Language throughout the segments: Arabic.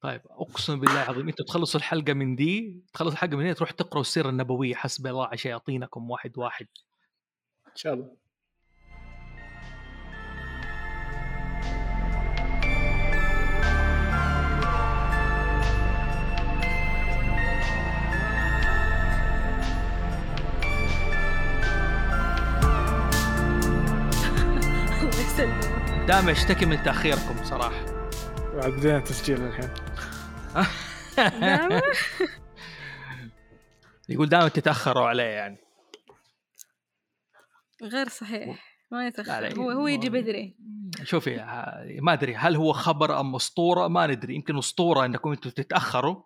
طيب أقسم بالله العظيم أنتوا تخلصوا الحلقة من دي تخلصوا الحلقة من دي تروح تقروا السيرة النبوية حسب الله على شياطينكم واحد واحد. إن شاء الله. الله يسلمك. دائما أشتكي من تأخيركم صراحة. بعد بدينا تسجيل الحين. دائما يقول دائما تتأخروا عليه يعني. غير صحيح. ما لا، هو هو يجي بدري. شوفي ما أدري هل هو خبر أم أسطورة؟ ما ندري. يمكن أسطورة إنكم أنتم تتأخروا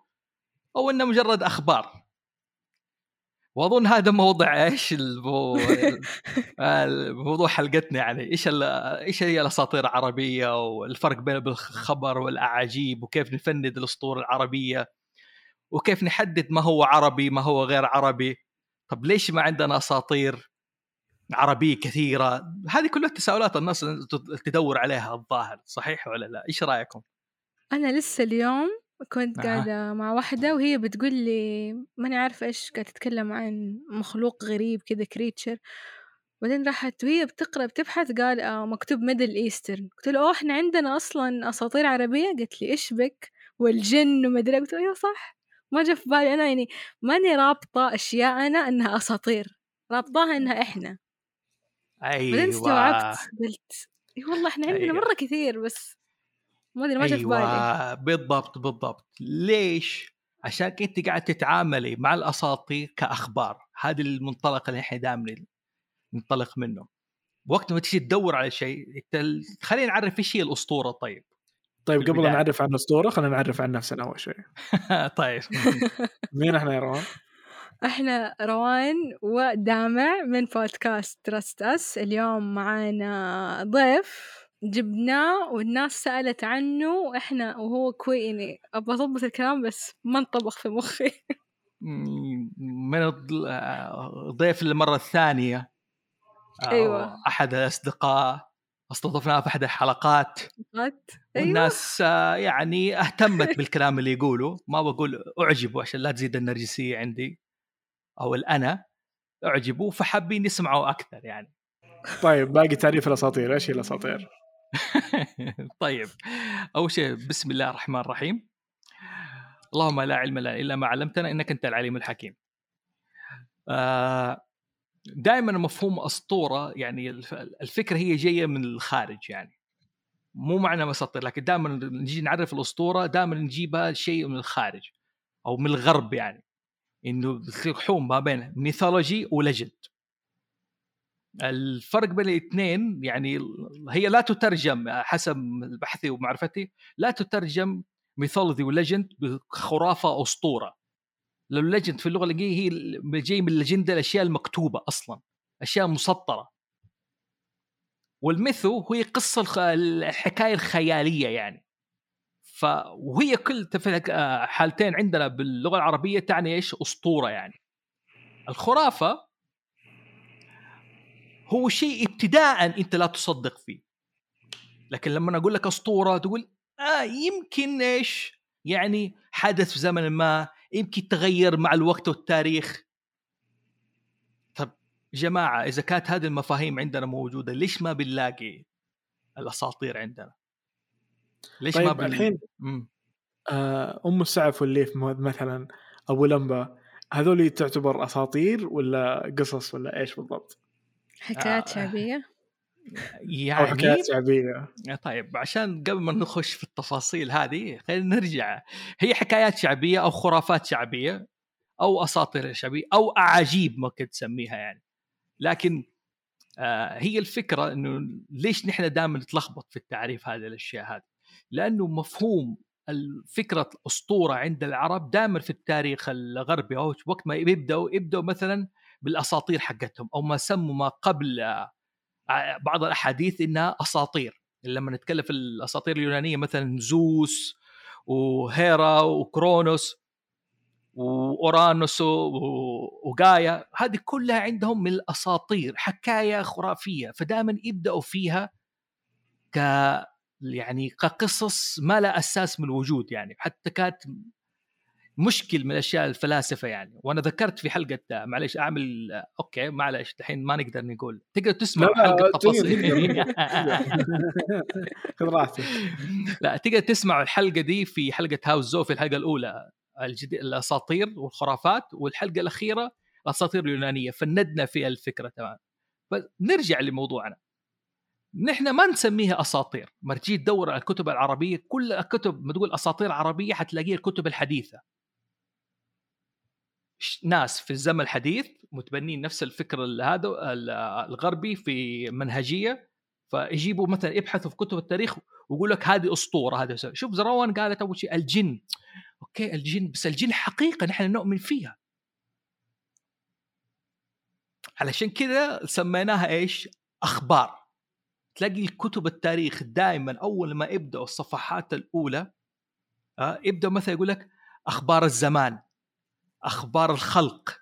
أو إنه مجرد أخبار. وأظن هذا موضوع إيش المو... موضوع حلقتنا يعني. إيش. إيش هي الأساطير العربية والفرق بين الخبر والأعاجيب وكيف نفند الاسطوره العربية وكيف نحدد ما هو عربي ما هو غير عربي؟ طب ليش ما عندنا أساطير عربية كثيرة؟ هذه كلها تساؤلات الناس تدور عليها الظاهر صحيح ولا لا؟ إيش رأيكم؟ أنا لسه اليوم كنت. قاعدة مع واحدة وهي بتقول لي ماني عارفة إيش قاعدة تتكلم عن مخلوق غريب كذا كريتشر بعدين راحت وهي بتقرأ بتبحث قال آه مكتوب Middle Eastern قلت له oh إحنا عندنا أصلا أساطير عربية؟ قالت لي إيش بك؟ والجن ومدري قلت له أيوه صح. ما جا في بالي أنا يعني ماني رابطة أشياءنا إنها أساطير رابطاها إنها إحنا. بعدين أيوه. استوعبت قلت إي والله إحنا عندنا أيوة. مرة كثير بس. ما أدري ما جا في بالي. بالضبط بالضبط. ليش؟ عشان انت قاعد تتعاملي مع الأساطير كأخبار. هذا المنطلق اللي إحنا دائما ننطلق منه. وقت ما تيجي تدور على شيء خلينا نعرف إيش هي الأسطورة طيب. طيب قبل. لا نعرف عن الأسطورة خلينا نعرف عن نفسنا أول شيء. طيب. مين إحنا يا روان؟ إحنا روان ودامع من بودكاست Trust Us اليوم معانا ضيف جبناه والناس سألت عنه وإحنا وهو كوي يعني أبغى أضبط الكلام بس ما انطبخ في مخي. من الض- الضيف للمرة الثانية. آه، أيوة. أحد الأصدقاء استضفناه في أحد الحلقات؟ أيوه. والناس آه، يعني اهتمت بالكلام اللي يقوله. ما بقول أعجبوا عشان لا تزيد النرجسية عندي. أو الأنا. أعجبوا فحابين يسمعوا أكثر يعني. طيب باقي تعريف الأساطير. إيش هي الأساطير؟ طيب أول شيء بسم الله الرحمن الرحيم. اللهم لا علم لنا إلا ما علمتنا إنك أنت العليم الحكيم. دائما مفهوم أسطورة يعني الف- الفكرة هي جاية من الخارج يعني. مو معنى اساطير لكن دائما نجي نعرف الأسطورة دائما نجيبها شيء من الخارج أو من الغرب يعني. إنه تلحوم ما بين mythology و legend الفرق بين الاثنين يعني هي لا تترجم حسب بحثي ومعرفتي لا تترجم mythology و legend بخرافة أسطورة. لأن ال legend في اللغة الإنجليزية هي جاي من ال legenda الأشياء المكتوبة أصلا أشياء مسطرة. وال mytho هي قصة. الحكاية الخيالية يعني. ف وهي كل آه، حالتين عندنا باللغة العربية تعني إيش؟ أسطورة يعني. الخرافة هو شيء ابتداء أنت لا تصدق فيه. لكن لما أقول لك أسطورة تقول آه يمكن إيش؟ يعني حدث في زمن ما يمكن تغير مع الوقت والتاريخ. طب جماعة إذا كانت هذه المفاهيم عندنا موجودة ليش ما بنلاقي الأساطير عندنا؟ ليش ما طيب بن... الحين مم. آه، أم السعف والليف مثلا أبو لمبة هذول تعتبر أساطير ولا قصص ولا إيش بالضبط؟ حكايات آه. شعبية؟ أو يعني حكايات شعبية. طيب عشان قبل ما نخش في التفاصيل هذه خلينا نرجع. هي حكايات شعبية أو خرافات شعبية أو أساطير شعبية أو أعاجيب ممكن تسميها يعني. لكن آه هي الفكرة إنه ليش نحن دائما نتلخبط في التعريف هذه الأشياء هذه؟ لأنه مفهوم فكرة الأسطورة عند العرب دائما في التاريخ الغربي أو وقت ما يبدأوا يبدأوا مثلا بالأساطير حقتهم أو ما سموا ما قبل آه، بعض الأحاديث إنها أساطير. لما نتكلم في الأساطير اليونانية مثلا زوس وهيرا وكرونوس وأورانوس وغايا هذه كلها عندهم من الأساطير حكاية خرافية. فدائما يبدأوا فيها ك يعني كقصص ما لها أساس من الوجود يعني حتى كانت مشكل من اشياء الفلاسفة يعني. وأنا ذكرت في حلقة معلش أعمل أوكي معلش الحين ما نقدر نقول. تقدر تسمع لا، حلقة تقدر، تفاصيل. خذ راحتك. لا تقدر تسمع الحلقة دي في حلقة هاوس زو في الحلقة الأولى. الأساطير والخرافات والحلقة الأخيرة الأساطير اليونانية. فندنا في الفكرة تمام. فنرجع لموضوعنا. نحن ما نسميها أساطير. ما تجي تدور على الكتب العربية كل الكتب ما تقول أساطير عربية حتلاقيها الكتب الحديثة. ناس في الزمن الحديث متبنين نفس الفكر ال- هذا ال- الغربي في منهجية فيجيبوا مثلا يبحثوا في كتب التاريخ ويقول لك هذه أسطورة هذا شوف زروان قالت أول شيء الجن. أوكي الجن بس الجن حقيقة نحن نؤمن فيها. علشان كذا سميناها إيش؟ أخبار. تلاقي الكتب التاريخ دائما أول ما يبدأوا الصفحات الأولى آه، يبدا مثلا يقول لك أخبار الزمان. أخبار الخلق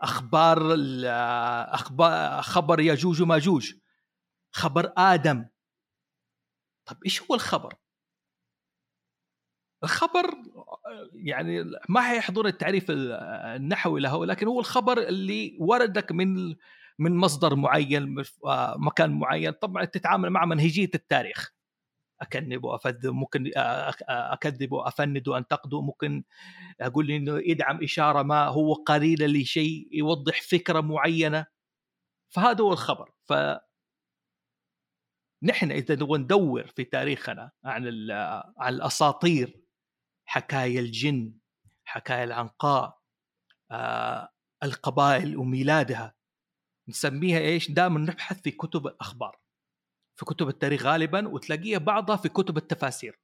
أخبار أخبار خبر ياجوج وماجوج خبر آدم. طب إيش هو الخبر؟ الخبر يعني ما حيحضر التعريف ال- النحوي له لكن هو الخبر اللي وردك من من مصدر معين آه، مكان معين. طبعا تتعامل مع منهجية التاريخ. اكذب وافذب ممكن أكذب وأفند وانتقد ممكن أقول إنه يدعم إشارة ما هو قليله لشيء يوضح فكرة معينة. فهذا هو الخبر. ف نحن إذا نبغى ندور في تاريخنا عن عن الأساطير حكايا الجن حكايا العنقاء القبائل وميلادها نسميها إيش؟ دائما نبحث في كتب الأخبار. في كتب التاريخ غالبا وتلاقيها بعضها في كتب التفاسير.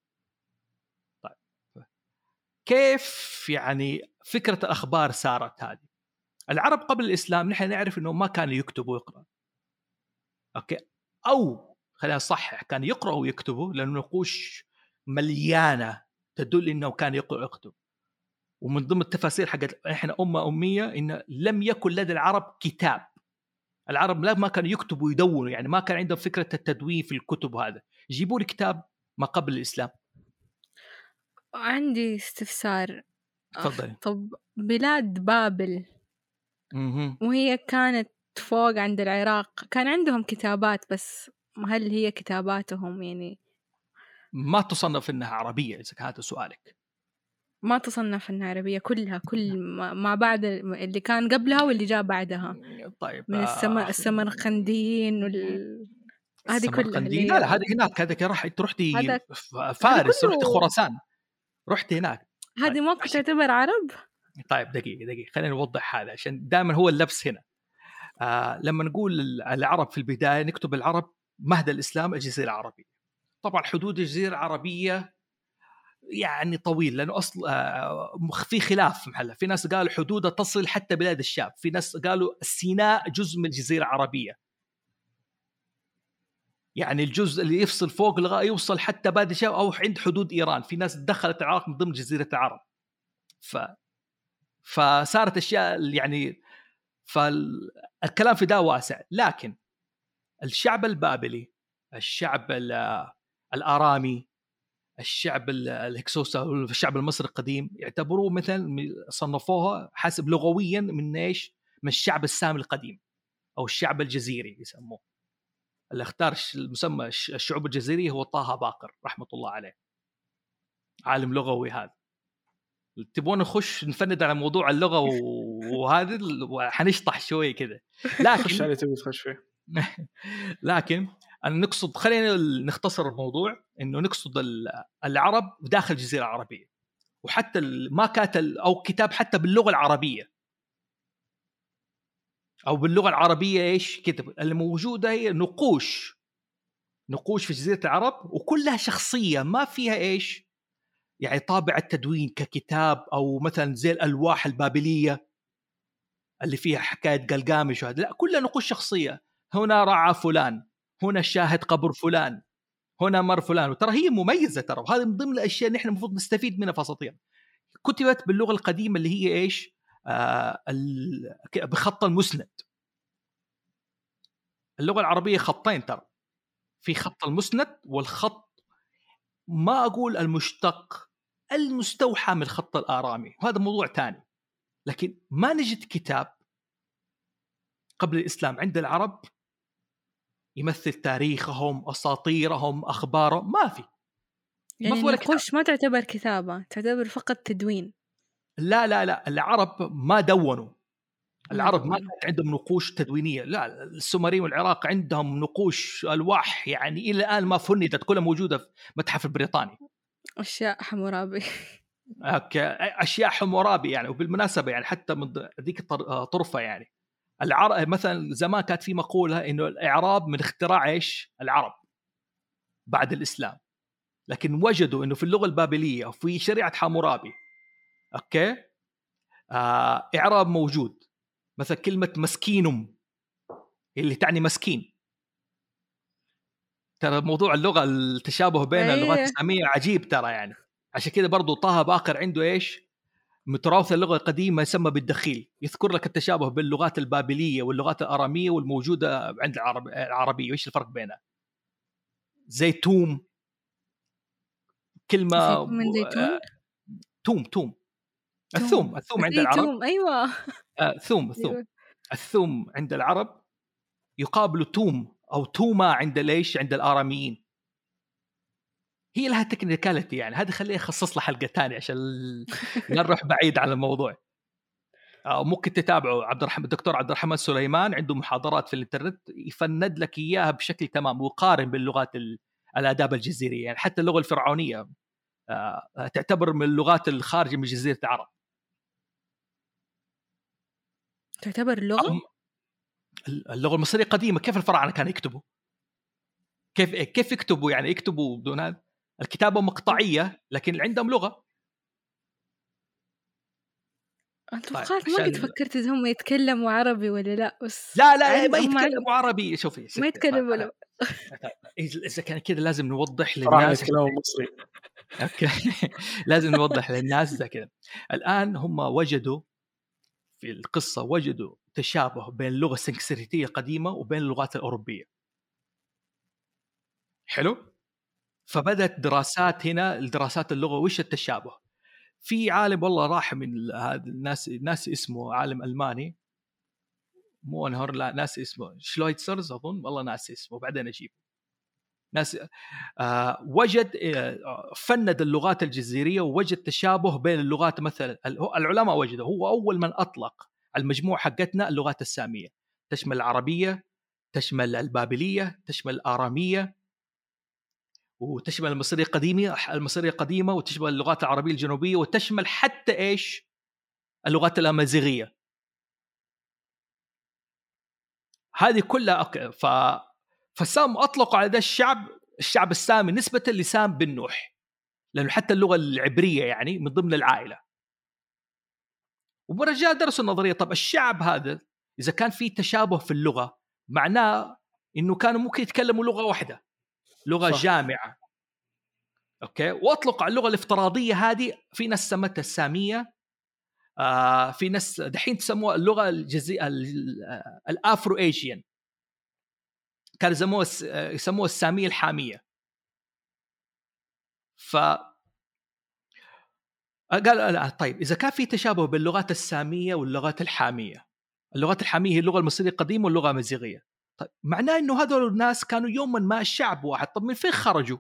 طيب كيف يعني فكرة الأخبار صارت هذه؟ العرب قبل الإسلام نحن نعرف إنه ما كانوا يكتبوا ويقرأوا. أوكي أو خلينا نصحح كانوا يقرأوا ويكتبوا لأن النقوش مليانة تدل إنه كان يقرأ ويكتب. ومن ضمن التفاسير حقت إحنا أمة أمية إن لم يكن لدى العرب كتاب العرب لا ما كانوا يكتبوا ويدونوا يعني ما كان عندهم فكرة التدوين في الكتب هذا. يجيبوا لي كتاب ما قبل الإسلام. عندي استفسار. تفضلي. طب بلاد بابل. مهم. وهي كانت فوق عند العراق. كان عندهم كتابات بس هل هي كتاباتهم يعني؟ ما تصنف إنها عربية إذا كان هذا سؤالك. ما تصنف إنها عربية كلها كل ما ما بعد اللي كان قبلها واللي جاء بعدها. طيب من آه، السما السمرقنديين وال هذه كلها لا لا هذه هناك هذاك راح انت رحتي هذا- فارس كله- رحتي خراسان. رحتي هناك. هذه طيب، ما عشان- تعتبر عرب؟ طيب دقيقة دقيقة خلينا نوضح هذا عشان دائما هو اللبس هنا. آه لما نقول ال- العرب في البداية نكتب العرب مهد الإسلام الجزيرة العربية. طبعا حدود الجزيرة العربية يعني طويل لأنه أصل آه مخ- في خلاف محلها في ناس قالوا حدودها تصل حتى بلاد الشام. في ناس قالوا سيناء جزء من الجزيرة العربية. يعني الجزء اللي يفصل فوق لغايه يوصل حتى بلاد الشام أو عند حدود إيران. في ناس دخلت العراق من ضمن جزيرة العرب. ف فصارت أشياء يعني فالكلام في ده واسع. لكن الشعب البابلي الشعب ال- الأرامي الشعب ال- الهكسوسا الشعب المصري القديم يعتبروه مثلا صنفوها حسب لغويا من إيش؟ من الشعب السامي القديم أو الشعب الجزيري يسموه. اللي اختار المسمى الش- الشعوب الجزيريه هو طه باقر رحمة الله عليه. عالم لغوي هذا. تبون نخش نفند على موضوع اللغة وهذا ال- وحنشطح شوي كذا. لكن تبي تخش فيه. لكن أنا نقصد خلينا نختصر الموضوع إنه نقصد ال- العرب داخل الجزيرة العربية وحتى ما كانت أو كتاب حتى باللغة العربية. أو باللغة العربية إيش؟ كتب اللي موجوده هي نقوش. نقوش في جزيرة العرب وكلها شخصية ما فيها إيش؟ يعني طابع التدوين ككتاب أو مثلا زي الألواح البابلية اللي فيها حكاية قلقامش لا كلها نقوش شخصية. هنا رعى فلان. هنا شاهد قبر فلان هنا مر فلان. وترى هي مميزة ترى وهذه من ضمن الأشياء اللي إحنا المفروض نستفيد منها في اساطير كتبت باللغة القديمة اللي هي إيش؟ آه بخط المسند. اللغة العربية خطين ترى في خط المسند والخط ما أقول المشتق المستوحى من الخط الآرامي وهذا موضوع ثاني. لكن ما نجد كتاب قبل الإسلام عند العرب يمثل تاريخهم أساطيرهم أخبارهم ما في. يعني ولا. النقوش ما تعتبر كتابة تعتبر فقط تدوين. لا لا لا العرب ما دونوا. العرب ما. كانت عندهم نقوش تدوينية. لا السومريين والعراق عندهم نقوش الواح يعني إلى الآن ما فندت كلها موجودة في المتحف البريطاني. أشياء حمورابي. أوكي أشياء حمورابي يعني وبالمناسبة يعني حتى من ذيك الطر- آه، يعني. العرب مثلا زمان كانت في مقولة إنه الإعراب من اختراع إيش؟ العرب بعد الإسلام لكن وجدوا إنه في اللغة البابلية وفي شريعة حمورابي أوكي آه إعراب موجود مثلا كلمة مسكينم اللي تعني مسكين ترى موضوع اللغة التشابه بين أيه. اللغات الإسلامية عجيب ترى يعني عشان كده برضو طه باقر عنده إيش؟ متراث اللغة القديمة يسمى بالدخيل. يذكر لك التشابه بين اللغات البابلية واللغات الأرامية والموجودة عند العرب العربية. وإيش الفرق بينها؟ زيتوم كلمة زيتون من زيتون؟ آه، توم. توم. الثوم الثوم عند إيه، العرب. توم، أيوة. آه، ثوم الثوم. الثوم عند العرب يقابل توم أو توما عند ليش؟ عند الأراميين. هي لها تكنيكاليتي يعني هذه خليها أخصص لها حلقة ثانية عشان لا نروح بعيد عن الموضوع أو ممكن تتابعوا عبد الرحمن الدكتور عبد الرحمن سليمان عنده محاضرات في الإنترنت يفند لك إياها بشكل تمام ويقارن باللغات ال- الآداب الجزيرية يعني حتى اللغة الفرعونية آه، تعتبر من اللغات الخارجة من جزيرة العرب تعتبر؟ أم- اللغة المصرية قديمة كيف الفراعنة كانوا يكتبوا؟ كيف كيف يكتبوا يعني يكتبوا بدون هذا؟ الكتابة مقطعية لكن عندهم لغة. أنا طيب، توقعت ما قد فكرت إذا هم يتكلموا عربي ولا لأ بس لا لا, ما يتكلموا عربي. شوفي ما يتكلموا طيب،. إذا إذا كان كذا لازم نوضح للناس مصري. أوكي. لازم نوضح للناس زي كذا. الآن هم وجدوا في القصة وجدوا تشابه بين اللغة السنكسريتيه القديمه وبين اللغات الأوروبية. حلو؟ فبدات دراسات هنا الدراسات اللغة. وش التشابه؟ في عالم والله راح من هذا الناس ناس اسمه عالم ألماني. مو انهر لا ناس اسمه شلويتسرز أظن. والله ناس اسمه بعدين أجيب ناس آه وجد آه فند اللغات الجزيرية ووجد تشابه بين اللغات مثلا ال- العلماء وجدوا هو أول من أطلق المجموعه حقتنا اللغات السامية. تشمل العربية تشمل البابلية تشمل الآرامية. وتشمل المصرية القديمة المصرية القديمة وتشمل اللغات العربية الجنوبية وتشمل حتى إيش؟ اللغات الأمازيغية هذه كلها okay. ف فسام اطلقوا على ذا الشعب الشعب السامي نسبة لسام بن نوح لأنه حتى اللغة العبرية يعني من ضمن العائلة والرجال درسوا النظرية طب الشعب هذا إذا كان في تشابه في اللغة معناه إنه كانوا ممكن يتكلموا لغة واحدة لغة صح. جامعة. okay؟ واطلقوا على اللغة الافتراضية هذه في ناس سمتها السامية. آه في ناس دحين تسموها اللغة الجزي... ال- الافرو اسيان كانوا يسموها يسموها السامية الحامية. ف قال لا طيب إذا كان في تشابه بين اللغات السامية واللغات الحامية اللغات الحامية هي اللغة المصرية القديمة واللغة الأمازيغية. طيب معناه إنه هذول الناس كانوا يوما ما الشعب واحد. طب من فين خرجوا؟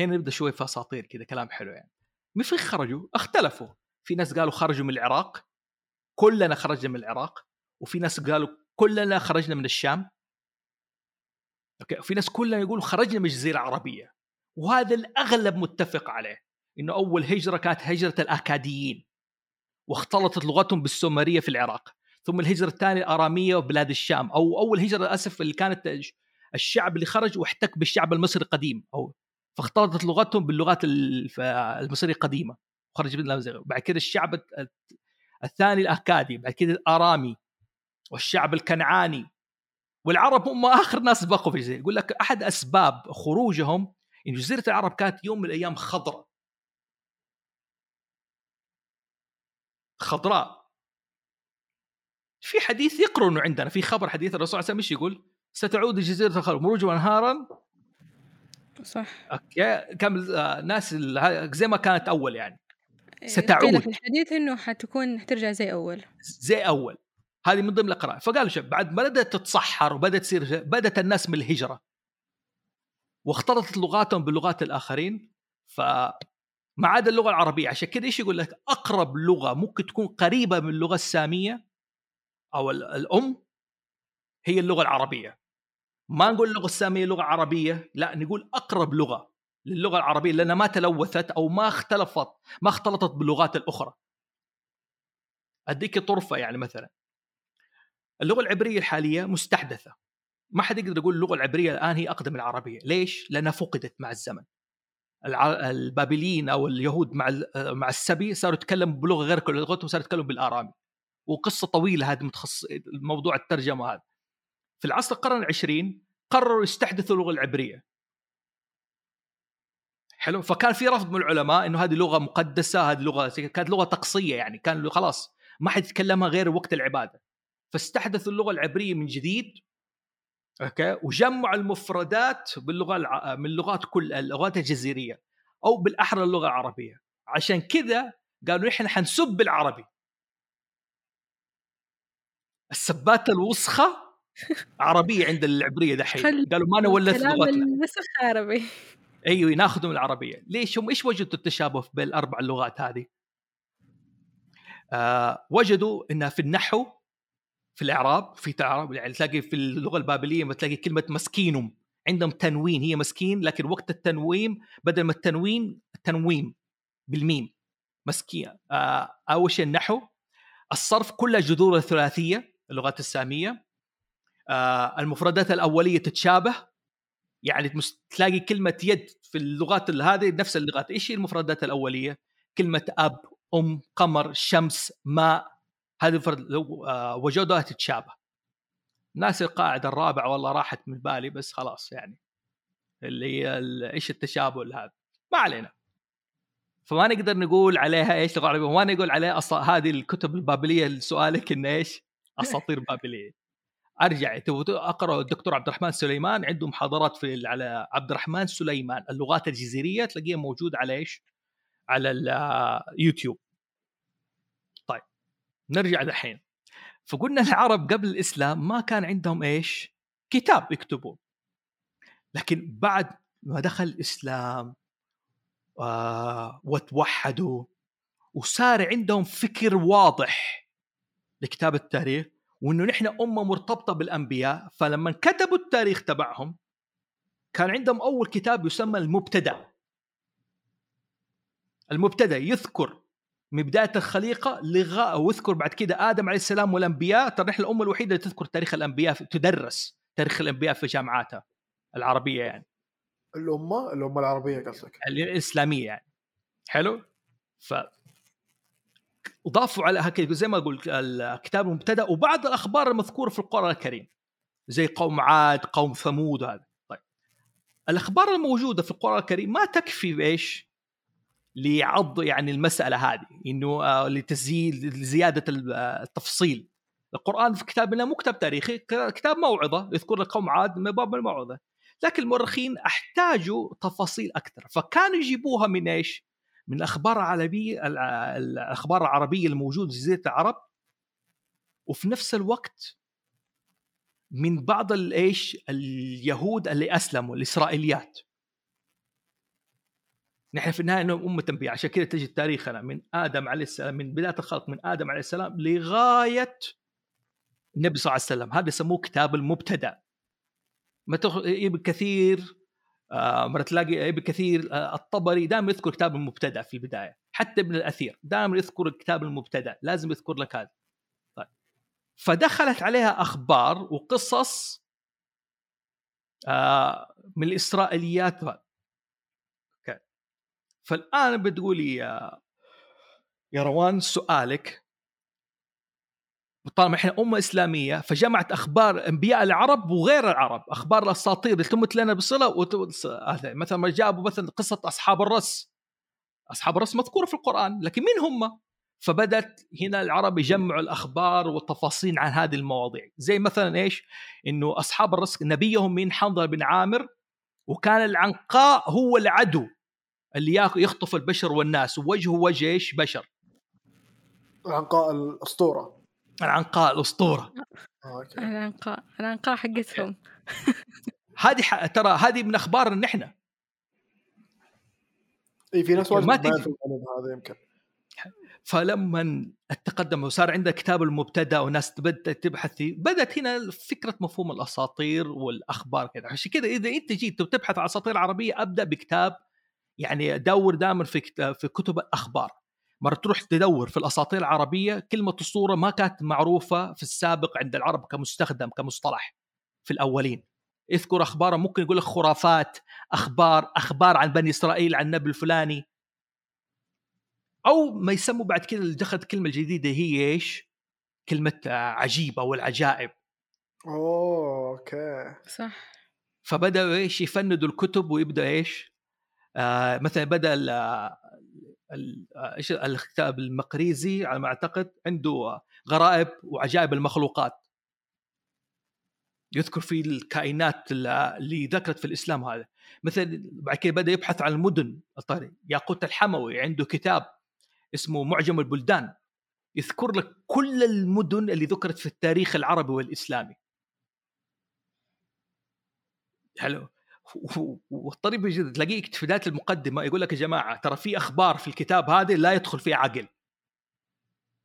هنا نبدأ شوي في أساطير كذا كلام حلو يعني. من فين خرجوا؟ اختلفوا. في ناس قالوا خرجوا من العراق كلنا خرجنا من العراق. وفي ناس قالوا كلنا خرجنا من الشام. أوكي وفي ناس كلنا يقولوا خرجنا من الجزيره العربيه وهذا الأغلب متفق عليه إنه أول هجرة كانت هجرة الأكاديين. واختلطت لغتهم بالسومرية في العراق. ثم الهجرة الثانية الأرامية وبلاد الشام أو أول هجرة للأسف اللي كانت الشعب اللي خرج واحتك بالشعب المصري القديم أو فاختلطت لغتهم باللغات المصرية القديمة وخرج من الأمازيغ. بعد كده الشعب الثاني الأكادي بعد كده الأرامي والشعب الكنعاني. والعرب هم آخر ناس بقوا في الجزيرة. يقول لك أحد أسباب خروجهم إن جزيرة العرب كانت يوم من الأيام خضراء. خضراء. في حديث يقروا انه عندنا في خبر حديث الرسول صلى الله عليه وسلم إيش يقول؟ ستعود جزيرة الخلق مروج وانهارا صح. أوكي كان آه، ناس ال- زي ما كانت أول يعني. إيه، ستعود. في الحديث إنه حتكون حترجع زي أول. زي أول. هذه من ضمن الاقراء فقالوا شوف بعد ما بدأت تتصحر وبدأت تصير بدأت الناس من الهجره واختلطت لغاتهم بلغات الآخرين ف ما عدا اللغة العربية. عشان كذا إيش يقول لك؟ أقرب لغة ممكن تكون قريبة من اللغة السامية أو ال- الأم هي اللغة العربية. ما نقول اللغة السامية لغة عربية لا نقول أقرب لغة للغة العربية لأنها ما تلوثت أو ما اختلفت ما اختلطت باللغات الأخرى. أديك طرفة يعني مثلا. اللغة العبرية الحالية مستحدثة. ما حد يقدر يقول اللغة العبرية الآن هي أقدم العربية. ليش؟ لأنها فقدت مع الزمن. البابليين أو اليهود مع مع السبي صاروا يتكلموا بلغة غير لغتهم صاروا يتكلموا بالآرامي. وقصة طويلة هذه متخصص موضوع الترجمة هذا في العصر القرن العشرين قرروا يستحدثوا اللغة العبرية. حلو؟ فكان في رفض من العلماء إنه هذه لغة مقدسة هذه لغة كانت لغة طقسية يعني كان خلاص ما حد يتكلمها غير وقت العبادة. فاستحدثوا اللغة العبرية من جديد okay؟ وجمعوا المفردات باللغة الع... من لغات كل اللغات الجزيرية أو بالأحرى اللغة العربية. عشان كذا قالوا إحنا حنسب العربي السبات الوسخة عربية عند العبرية دحين. قالوا ما كلام لغتنا النسخ عربي أيوه ناخذ من العربية. ليش؟ هم إيش وجدوا التشابه بين الأربع اللغات هذه؟ آه وجدوا إنها في النحو في الإعراب في تعرب يعني تلاقي في اللغة البابلية ما تلاقي كلمة مسكينم عندهم تنوين هي مسكين لكن وقت التنويم بدل ما التنوين تنويم بالميم. مسكين. آه أول شيء النحو. الصرف كلها جذور ثلاثيه اللغات السامية. آه المفردات الأولية تتشابه. يعني تلاقي كلمة يد في اللغات ال- هذه نفس اللغات. إيش هي المفردات الأولية؟ كلمة أب أم قمر شمس ماء. هذه المفرد لو آه، وجدوها تتشابه. ناس القاعدة الرابعة والله راحت من بالي بس خلاص يعني. اللي هي إيش التشابه هذا؟ ما علينا. فما نقدر نقول عليها إيش لغه عربيه وما نقول عليها أصلا هذه الكتب البابلية لسؤالك انه إيش؟ أساطير بابليه أرجع أقرأ الدكتور عبد الرحمن سليمان عنده محاضرات في على عبد الرحمن سليمان. اللغات الجزيرية تلاقيها موجود على إيش؟ على اليوتيوب طيب نرجع دحين فقلنا العرب قبل الإسلام ما كان عندهم إيش؟ كتاب يكتبون. لكن بعد ما دخل الإسلام آه وتوحدوا وصار عندهم فكر واضح. لكتابه التاريخ وإنه نحن أمة مرتبطة بالأنبياء فلما كتبوا التاريخ تبعهم كان عندهم أول كتاب يسمى المبتدأ. المبتدأ يذكر من بدايه الخليقة لغايه ويذكر بعد كده آدم عليه السلام والأنبياء ترى نحن الأمة الوحيدة اللي تذكر تاريخ الأنبياء في- تدرس تاريخ الأنبياء في جامعاتها العربية يعني. الأمة؟ الأمة العربية قصدك. الإسلامية يعني. حلو؟ ف اضافوا على هكذا زي ما قلت الكتاب المبتدأ وبعض الأخبار المذكورة في القرآن الكريم زي قوم عاد قوم ثمود هذا طيب الأخبار الموجودة في القرآن الكريم ما تكفي بايش لعض يعني المسألة هذه إنه آه، لزيادة آه، التفصيل. القرآن في كتابنا مو كتاب تاريخي كتاب موعظة يذكر لك قوم عاد من باب الموعظة. لكن المؤرخين احتاجوا تفاصيل أكثر فكانوا يجيبوها من إيش؟ من الأخبار العربية ال- الأخبار العربية الموجودة في جزيرة العرب وفي نفس الوقت من بعض الايش اليهود اللي أسلموا الإسرائيليات. نحن في النهاية أنهم أمة انبياء عشان كذا تجد تاريخنا من آدم عليه السلام من بدايه الخلق من آدم عليه السلام لغاية النبي صلى الله عليه وسلم. هذا يسموه كتاب المبتدأ. ما تخ... كثير مرة تلاقي ابن كثير آه الطبري دائما يذكر كتاب المبتدأ في البداية حتى ابن الأثير دائما يذكر كتاب المبتدأ لازم يذكر لك هذا. طيب. فدخلت عليها أخبار وقصص آه من أوكي. فالآن بتقولي يا روان سؤالك. طالما إحنا أمة إسلامية فجمعت أخبار أنبياء العرب وغير العرب أخبار الأساطير اللي تمت لنا بصلة وت... مثلا ما جابوا مثلا قصة أصحاب الرس. أصحاب الرس مذكورة في القرآن لكن مين هم؟ فبدت هنا العرب يجمعوا الأخبار والتفاصيل عن هذه المواضيع. زي مثلا إيش؟ إنه أصحاب الرس نبيهم من حنظله بن عامر وكان العنقاء هو العدو اللي يخطف البشر والناس ووجهه وجه إيش؟ بشر. العنقاء الأسطورة. العنقاء الأسطورة. آه، أوكي. العنقاء العنقاء حقتهم. هذه ح- ترى هذه من أخبارنا نحن. إي في ناس ما واجد ما تجي. يعرفون العنب هذا يمكن. فلما التقدم وصار عندك كتاب المبتدأ وناس بدات تبحث فيه بدأت هنا فكرة مفهوم الأساطير والأخبار كذا. عشان كذا إذا أنت جيت تبحث عن أساطير عربية أبدأ بكتاب يعني دور دائما في في كتب الأخبار. مره تروح تدور في الأساطير العربية كلمة اسطوره ما كانت معروفة في السابق عند العرب كمستخدم كمصطلح في الأولين. اذكر أخبار ممكن يقول لك خرافات أخبار أخبار عن بني إسرائيل عن النبي الفلاني. أو ما يسموا بعد كذا اللي دخلت الكلمة الجديده هي إيش؟ كلمة آه، عجيب أو العجائب أوه أوكي. صح. فبدأوا إيش؟ يفندوا الكتب ويبدا إيش؟ آه مثلا آه، إيش الكتاب المقريزي على ما أعتقد عنده آه، غرائب وعجائب المخلوقات. يذكر فيه الكائنات اللي ذكرت في الإسلام هذا. مثلا بعد كده بدأ يبحث عن المدن الطاري ياقوت الحموي عنده كتاب اسمه معجم البلدان. يذكر لك كل المدن اللي ذكرت في التاريخ العربي والإسلامي. حلو و- والطريف جدا تلاقيه في بدايه المقدمة يقول لك يا جماعة ترى في أخبار في الكتاب هذا لا يدخل فيه عقل.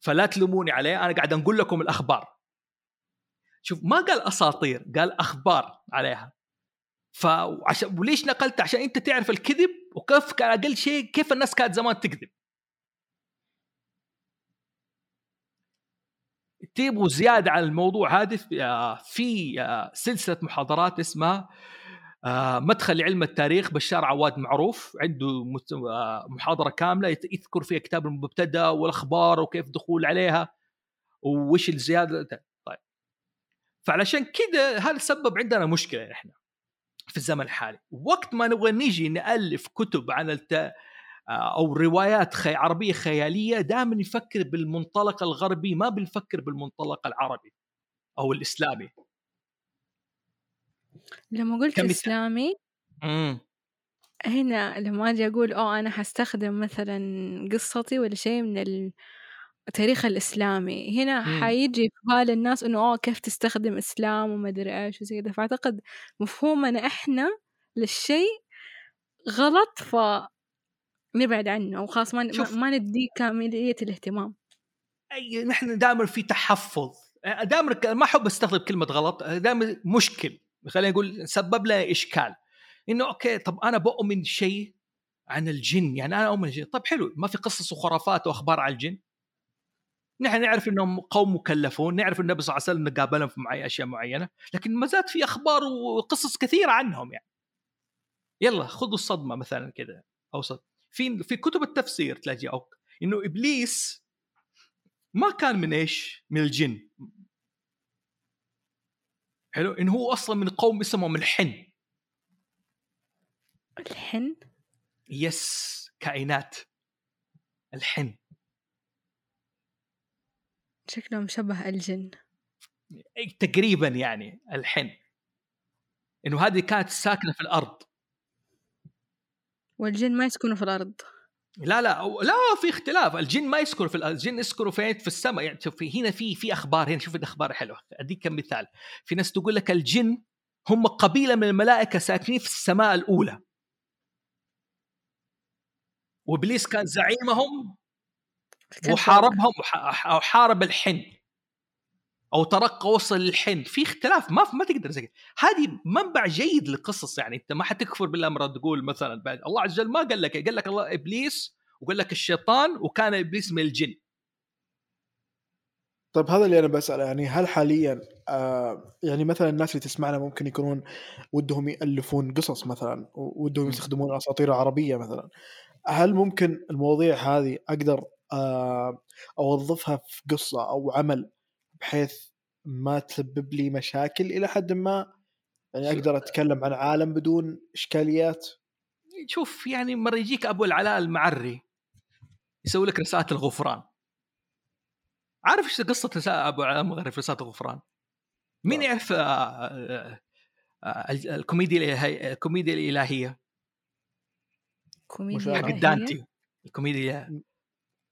فلا تلوموني عليه أنا قاعد أقول لكم الأخبار. شوف ما قال أساطير قال أخبار عليها. فعشان وليش نقلت؟ عشان أنت تعرف الكذب وكيف كان أقل شيء كيف الناس كانت زمان تكذب. تبغوا زيادة على الموضوع هذا في- آه، في آه، سلسلة محاضرات اسمها مدخل لعلم التاريخ بشار عواد معروف عنده آه، محاضرة كاملة يذكر فيها كتاب المبتدأ والأخبار وكيف دخول عليها وش الزيادة. طيب. فعلشان كذا هذا سبب عندنا مشكلة إحنا في الزمن الحالي؟ وقت ما نبغى نيجي نألف كتب عن الت... أو روايات خي... عربية خيالية دائما نفكر بالمنطلق الغربي ما بنفكر بالمنطلق العربي أو الإسلامي. لما قلت كمثال. إسلامي إمم هنا لما أجي أقول أوه أنا حستخدم مثلا قصتي ولا شيء من التاريخ الإسلامي هنا مم. حيجي في بال الناس إنه أوه كيف تستخدم إسلام وما أدري إيش وزي كذا فأعتقد مفهومنا إحنا للشيء غلط ف نبعد عنه وخلاص ما شوف. ما, نديه كاملية الاهتمام أي نحن دائما في تحفظ دائما ما أحب استخدم كلمة غلط دائما مشكل خلينا نقول سبب لنا إشكال. إنه أوكي طب أنا بؤمن شيء عن الجن يعني أنا أؤمن شيء. طب حلو ما في قصص وخرافات وأخبار عن الجن؟ نحن نعرف إنهم قوم مكلفون نعرف النبي صلى الله عليه وسلم قابلهم في معي أشياء معينة لكن ما زالت في أخبار وقصص كثيرة عنهم يعني. يلا خذوا الصدمة مثلا كذا أو صد... في في كتب التفسير تلاقي إنه إبليس ما كان من إيش؟ من الجن. حلو؟ انه هو أصلا من قوم اسمهم الحن. الحن؟ يس كائنات. الحن. شكله مشبه الجن. تقريبا يعني الحن. إنه هذه كانت ساكنة في الأرض. والجن ما يسكنوا في الأرض. لا لا لا في اختلاف. الجن ما يسكنوا في الجن يسكنوا فين؟ في السماء. يعني شوف في- هنا في في أخبار هنا شوف الأخبار حلوة. أديك كم مثال في ناس تقول لك الجن هم قبيلة من الملائكة ساكنين في السماء الأولى. وإبليس كان زعيمهم وحاربهم وح- أو حارب الحن أو ترقى وصل للحن في اختلاف ما ما تقدر زي. هذه منبع جيد للقصص يعني أنت ما حتكفر بالأمر تقول مثلا بعد الله عز وجل ما قال لك قال لك الله إبليس وقال لك الشيطان وكان إبليس من الجن طيب هذا اللي أنا بسأله يعني هل حاليا آه يعني مثلا الناس اللي تسمعنا ممكن يكونون ودهم يألفون قصص مثلا ودهم. يستخدمون أساطير عربية مثلا هل ممكن المواضيع هذه أقدر آه أوظفها في قصة أو عمل بحيث ما تسبب لي مشاكل إلى حد ما يعني أقدر أتكلم عن عالم بدون إشكاليات شوف يعني مره يجيك أبو العلاء المعري يسوي لك رسالة الغفران عارف إيش قصة رسالة أبو العلاء المعري في رسالة الغفران؟ مين لا. يعرف آه، آه، آه، ال- الكوميديا الالهيه الكوميديا الإلهية كوميديا حق. دانتي الكوميديا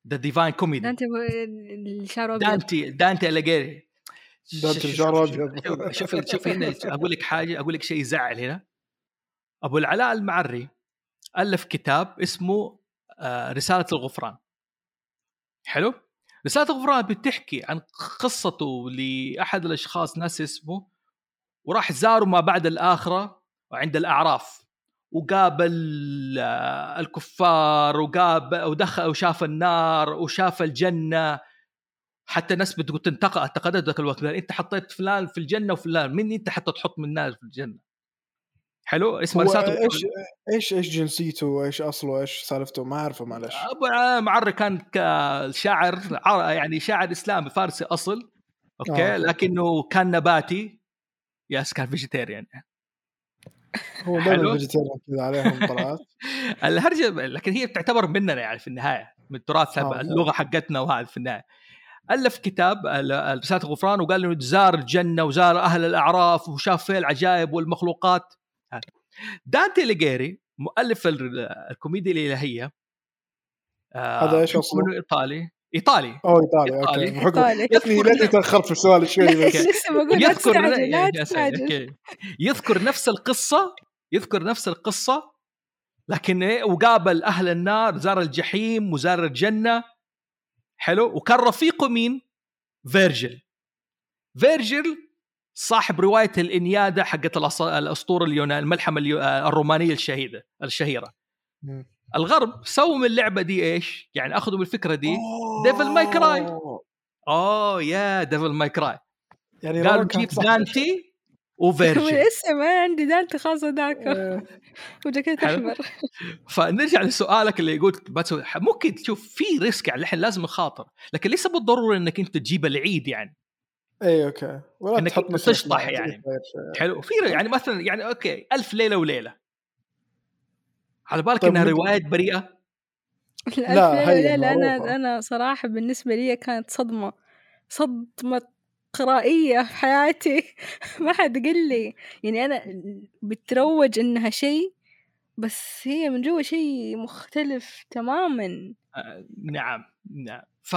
The Divine Comedy دانتي الشعر أبيض. دانتي دانتي اليجيري دانتي شوف- الشعر شوف- أبيض. شوف شوف هنا أقول لك حاجة أقول لك شيء يزعل هنا. أبو العلاء المعري ألف كتاب اسمه آه، رسالة الغفران. حلو؟ رسالة الغفران بتحكي عن قصته لأحد الأشخاص ناس اسمه وراح زاروا ما بعد الآخرة عند الأعراف. وقابل آه، الكفار وقابل ودخل وشاف النار وشاف الجنة. حتى الناس بتقول تنتقد انتقدت ذاك الوقت أنت حطيت فلان في الجنة وفلان مين أنت حتى تحط من الناس في الجنة؟ حلو؟ اسمه رسالة إيش إيش إيش جنسيته وإيش أصله إيش سالفته؟ ما أعرفه معلش. أبو معري كان ك- شاعر عر- يعني شاعر إسلامي فارسي أصل أوكي؟ آه. لكنه كان نباتي. Yes كان vegetarian هو. دائما كذا عليهم طلعات الهرجه لكن هي بتعتبر مننا يعني في النهاية من تراث آه. اللغة حقتنا وهذا في النهاية ألف كتاب ال- رسالة الغفران وقال إنه زار الجنة وزار أهل الأعراف وشاف فيها العجائب والمخلوقات. دانتي ليجيري مؤلف ال- الكوميديا الإلهية آه، هذا أصله؟ إنه إيطالي إيطالي أوه إيطالي إيطالي. okay بحكم إيطالي. ليتني ليتني تاخرت في السؤال شوي بس لسه بقول لا يذكر لا okay. يذكر نفس القصة يذكر نفس القصة لكن إيه وقابل أهل النار زار الجحيم وزار الجنة حلو وكان رفيقه مين؟ فيرجل فيرجل صاحب رواية الإنيادة حقت الأسطورة اليونان الملحمة الرومانية الشهيدة الشهيرة. الغرب سووا من اللعبة دي إيش؟ يعني أخذوا من الفكرة دي. Devil May Cry. أوه. أوه يا Devil May Cry يعني قالوا جيب. دانتي وفيرجل لسه ما عندي دانتي خاصة ذاك آه، وجاكيت. احمر فنرجع لسؤالك اللي يقول ممكن تشوف في risk يعني الحين لازم نخاطر لكن ليس بالضروره إنك أنت تجيب العيد يعني. اي okay. ولا إنك تحط تشطح يعني. حلو. في يعني مثلا يعني okay ألف ليلة وليلة. على بالك طيب إنها ممكن- روايات بريئة؟ لا، هي لا, لا معروفة. أنا أنا صراحة بالنسبة لي كانت صدمة صدمة قرائية في حياتي. ما حد قال لي. يعني أنا بتروج إنها شيء بس هي من جوا شيء مختلف تماما. آه، نعم نعم. ف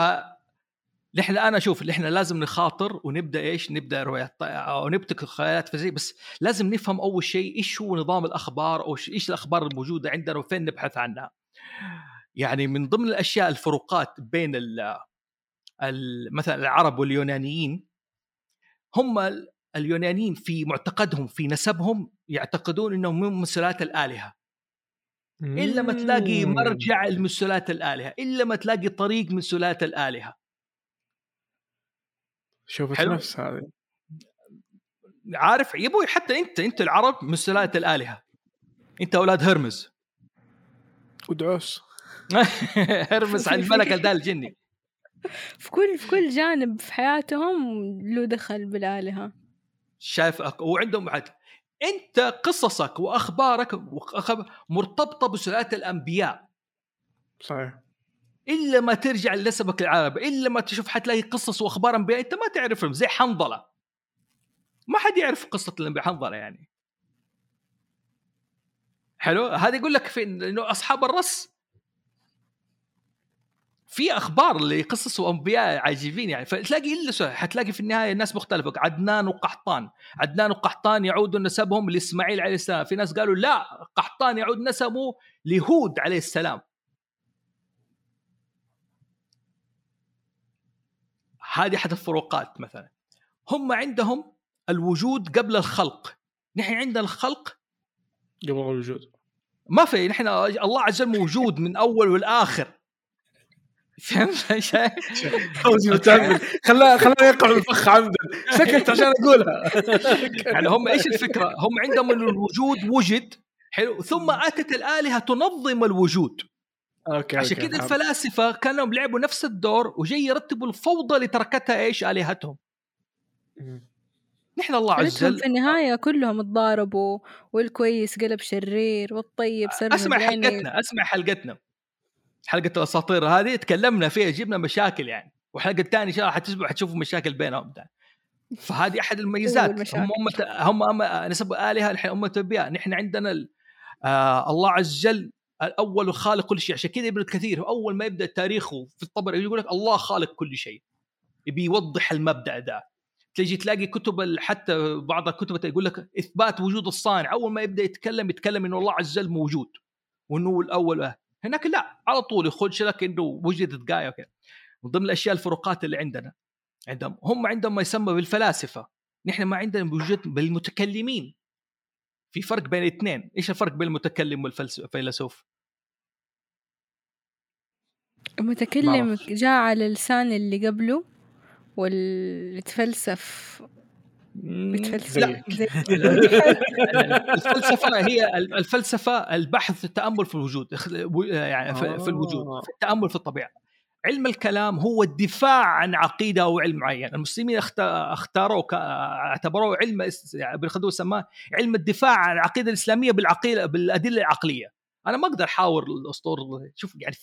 نحن أنا أشوف نحن لازم نخاطر ونبدأ إيش؟ نبدأ روايات أو نبتكر خيالات فزي بس لازم نفهم أول شيء إيش هو نظام الأخبار أو إيش الأخبار الموجودة عندنا وفين نبحث عنها. يعني من ضمن الأشياء الفروقات بين ال مثلا العرب واليونانيين هم ال- اليونانيين في معتقدهم في نسبهم يعتقدون إنهم من مسلات الآلهة. إلا ما تلاقي. مرجع من سلالات الآلهة إلا ما تلاقي طريق من سلالات الآلهة. شوفت حلو. نفس هذه. عارف يا أبوي حتى انت انت العرب من سلالة الآلهة. انت أولاد هرمز. ودعوس. هرمز على الملك الدال الجني. في كل في كل جانب في حياتهم له دخل بالآلهة. شايف أك- وعندهم بعد. انت قصصك وأخبارك وأخب- مرتبطة بسلالة الأنبياء. صحيح. إلا ما ترجع لنسبك العربي إلا ما تشوف حتلاقي قصص واخبار انبياء أنت ما تعرفهم زي حنظلة. ما حد يعرف قصة الأنبياء حنظلة يعني. حلو؟ هذا يقول لك في إنه أصحاب الرس في أخبار لقصص وأنبياء عجيبين يعني. فتلاقي إلا حتلاقي في النهاية الناس مختلفة. عدنان وقحطان. عدنان وقحطان يعود نسبهم لإسماعيل عليه السلام. في ناس قالوا لا قحطان يعود نسبه لهود عليه السلام. هذه أحد الفروقات مثلا. هم عندهم الوجود قبل الخلق. نحن عندنا الخلق قبل الوجود. ما في نحن الله عز وجل موجود من أول والآخر. فهمت؟ فوزي خلاه خلاه يقع الفخ عمدا. سكت عشان أقولها. يعني هم إيش الفكرة؟ هم عندهم ان الوجود وجد. حلو. ثم أتت الآلهة تنظم الوجود. أوكي عشان كذا. الفلاسفة كانوا لعبوا نفس الدور وجاي يرتبوا الفوضى اللي تركتها إيش آلهتهم. نحن الله عز وجل في النهاية كلهم تضاربوا والكويس قلب شرير والطيب صار أسمع حلقتنا أسمع حلقتنا حلقة الأساطير هذه تكلمنا فيها جبنا مشاكل يعني والحلقة الثانية إن شاء الله حتسمعوا حتشوفوا مشاكل بينهم ده. فهذه أحد المميزات والمشاكل. هم هم هم نسبوا آلهة نحن أمة أنبياء نحن عندنا ال- آه الله عز وجل الأول وخالق كل شيء. عشان كذا ابن كثير أول ما يبدأ تاريخه في الطبر يقول لك الله خالق كل شيء. يبي يوضح المبدأ ده تجي تلاقي كتب حتى بعض الكتب يقول لك إثبات وجود الصانع. أول ما يبدأ يتكلم يتكلم إنه الله عز وجل موجود. وإنه الأول. آه. هناك لا على طول يخش لك إنه وجدت غايه وكذا. من ضمن الأشياء الفروقات اللي عندنا عندهم. هم عندهم ما يسمى بالفلاسفة. نحن ما عندنا بوجود بالمتكلمين. في فرق بين الاثنين. إيش الفرق بين المتكلم والفيلسوف؟ المتكلم معرفش. جاء على لسان اللي قبله واللي تفلسف بتفلسف لا. الفلسفة هي الفلسفة البحث التأمل في الوجود يعني في الوجود آه. في التأمل في الطبيعة. علم الكلام هو الدفاع عن عقيدة أو علم معين. المسلمين اخت- اختاروه ك- اعتبروه علم ابن خلدون سماه علم الدفاع عن العقيدة الإسلامية بالعقيدة بالأدلة العقلية. أنا ما أقدر أحاور الاسطور شوف يعني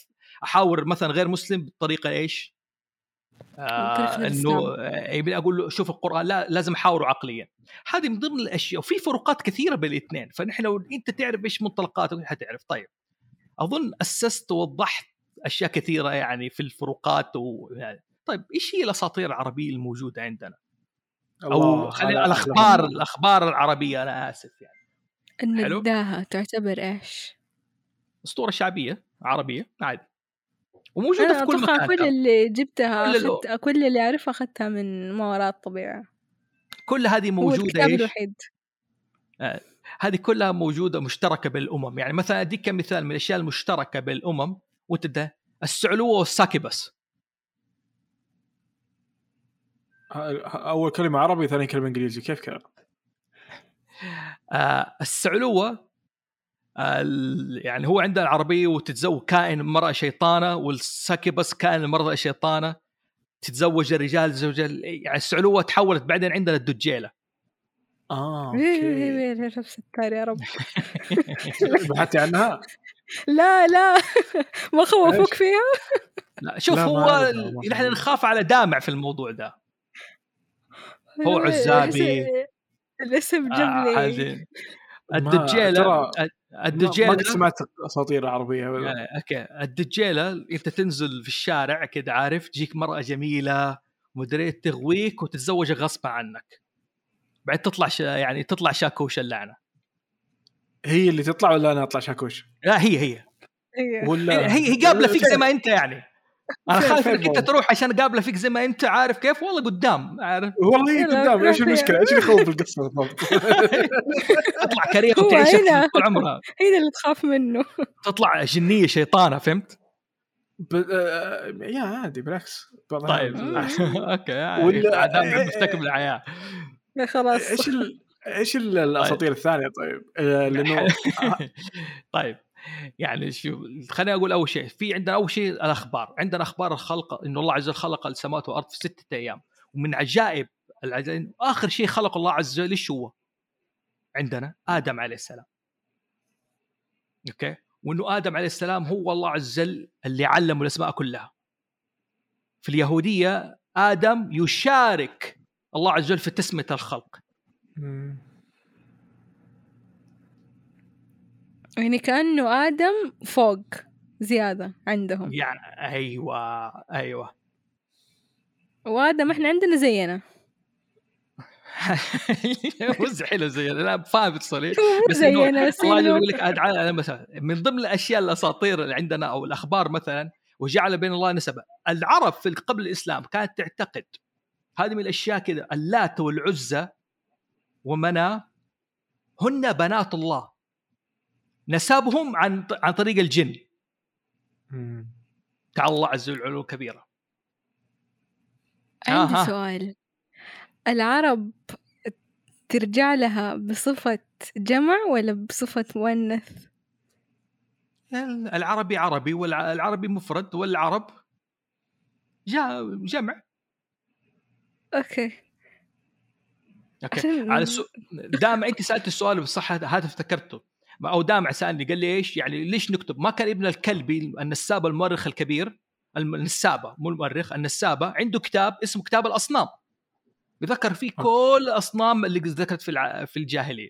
أحاور مثلا غير مسلم بالطريقة إيش آه بطريقة إنه. آه، أقول له شوف القرآن لا لازم أحاوره عقليا هذه من ضمن الأشياء وفي فروقات كثيرة بين الاثنين فنحن لو أنت تعرف إيش منطلقاته حتعرف طيب أظن أسست ووضحت أشياء كثيرة يعني في الفروقات و... يعني طيب إيش هي الأساطير العربية الموجودة عندنا أو خلينا الأخبار. الأخبار العربية أنا آسف يعني حلو. النداهة تعتبر إيش؟ أسطورة شعبية عربية عادي وموجودة في كل مكان كل. اللي جبتها كل اللي- أخذت كل اللي اعرفها أخذتها من ما وراء الطبيعة كل هذه هو موجودة الكتاب إيش؟ الوحيد. هذه كلها موجودة مشتركة بين الامم يعني مثلا أديك كمثال من الأشياء المشتركة بين الامم وأنت ده السعلوه والساكبس أول كلمة عربي ثاني كلمة إنجليزي. كيف كذا؟ آه السعلوه آه ال- يعني هو عندنا العربية وتتزوج كائن مرأة شيطانة وال succubus كائن المرأة شيطانة تتزوج الرجال زوج ال- يعني السعلوة تحولت بعدين عندنا الدجيلة آه إيه، okay إيه، إيه، ستار يا رب بحثتي عنها؟ لا لا ما خوفوك؟ فيها لا شوف لا، هو نحن. نخاف على دامع في الموضوع ده هو عزابي. الاسم- جاب آه ما- الدجيله ما سمعت أساطير عربيه يعني أوكي. الدجيله أنت تنزل في الشارع كده عارف؟ تجيك مرأة جميلة مدري تغويك وتتزوجك غصبا عنك. بعد تطلع ش... يعني تطلع شاكوش اللعنة هي اللي تطلع ولا أنا أطلع شاكوش؟ لا هي هي. إيه. ولا هي هي قابلة فيك زي ما أنت يعني. أنا خايف إنك أنت؟ تروح عشان قابلة فيك زي ما أنت عارف كيف والله قدام عارف والله قدام إيش. المشكلة؟ إيش اللي يخوف بالقصة بالضبط؟ تطلع كريهة هنا. طول عمرها هي اللي تخاف منه تطلع جنية شيطانة فهمت؟ ب... آه، يا عادي بالعكس طيب الأحيان. أوكي يعني عدم مستكمل الحياة خلاص إيش ال... إيش ال- الأساطير الثانية طيب؟ آه، لأنه طيب يعني شوف خليني أقول أول شيء في عندنا أول شيء الأخبار. عندنا أخبار الخلق انه الله عز وجل خلق السماوات والأرض في ستة أيام. ومن عجائب العجائب آخر شيء خلق الله عز وجل إيش هو؟ عندنا آدم عليه السلام. أوكي؟ وإنه آدم عليه السلام هو الله عز وجل اللي علمه الأسماء كلها. في اليهودية آدم يشارك الله عز وجل في تسمية الخلق. يعني كأنه آدم فوق زيادة عندهم. يعني أيوه أيوه. وآدم إحنا عندنا زينا. بس حلو زي أنا فاهم مو بس زينا بس يقول لك مثلا من ضمن الأشياء الأساطير اللي عندنا أو الأخبار مثلا وجعل بين الله نسبه العرب في قبل الإسلام كانت تعتقد هذه من الأشياء كذا اللات والعزى ومنى هن بنات الله. نسبهم عن عن طريق الجن. تعالى الله عز وجل علو كبيرة. عندي آها. سؤال. العرب ترجع لها بصفة جمع ولا بصفة مؤنث؟ العربي عربي والعربي مفرد والعرب جاء جمع. okay. okay. على السو... دامع أنت سألت السؤال بصح هذا افتكرته. أو دامع سألني قال لي إيش؟ يعني ليش نكتب؟ ما كان ابن الكلبي النساب المؤرخ الكبير النسابة مو المؤرخ النسابة عنده كتاب اسمه كتاب الأصنام. بذكر فيه كل الأصنام اللي ذكرت في الع... في الجاهلية.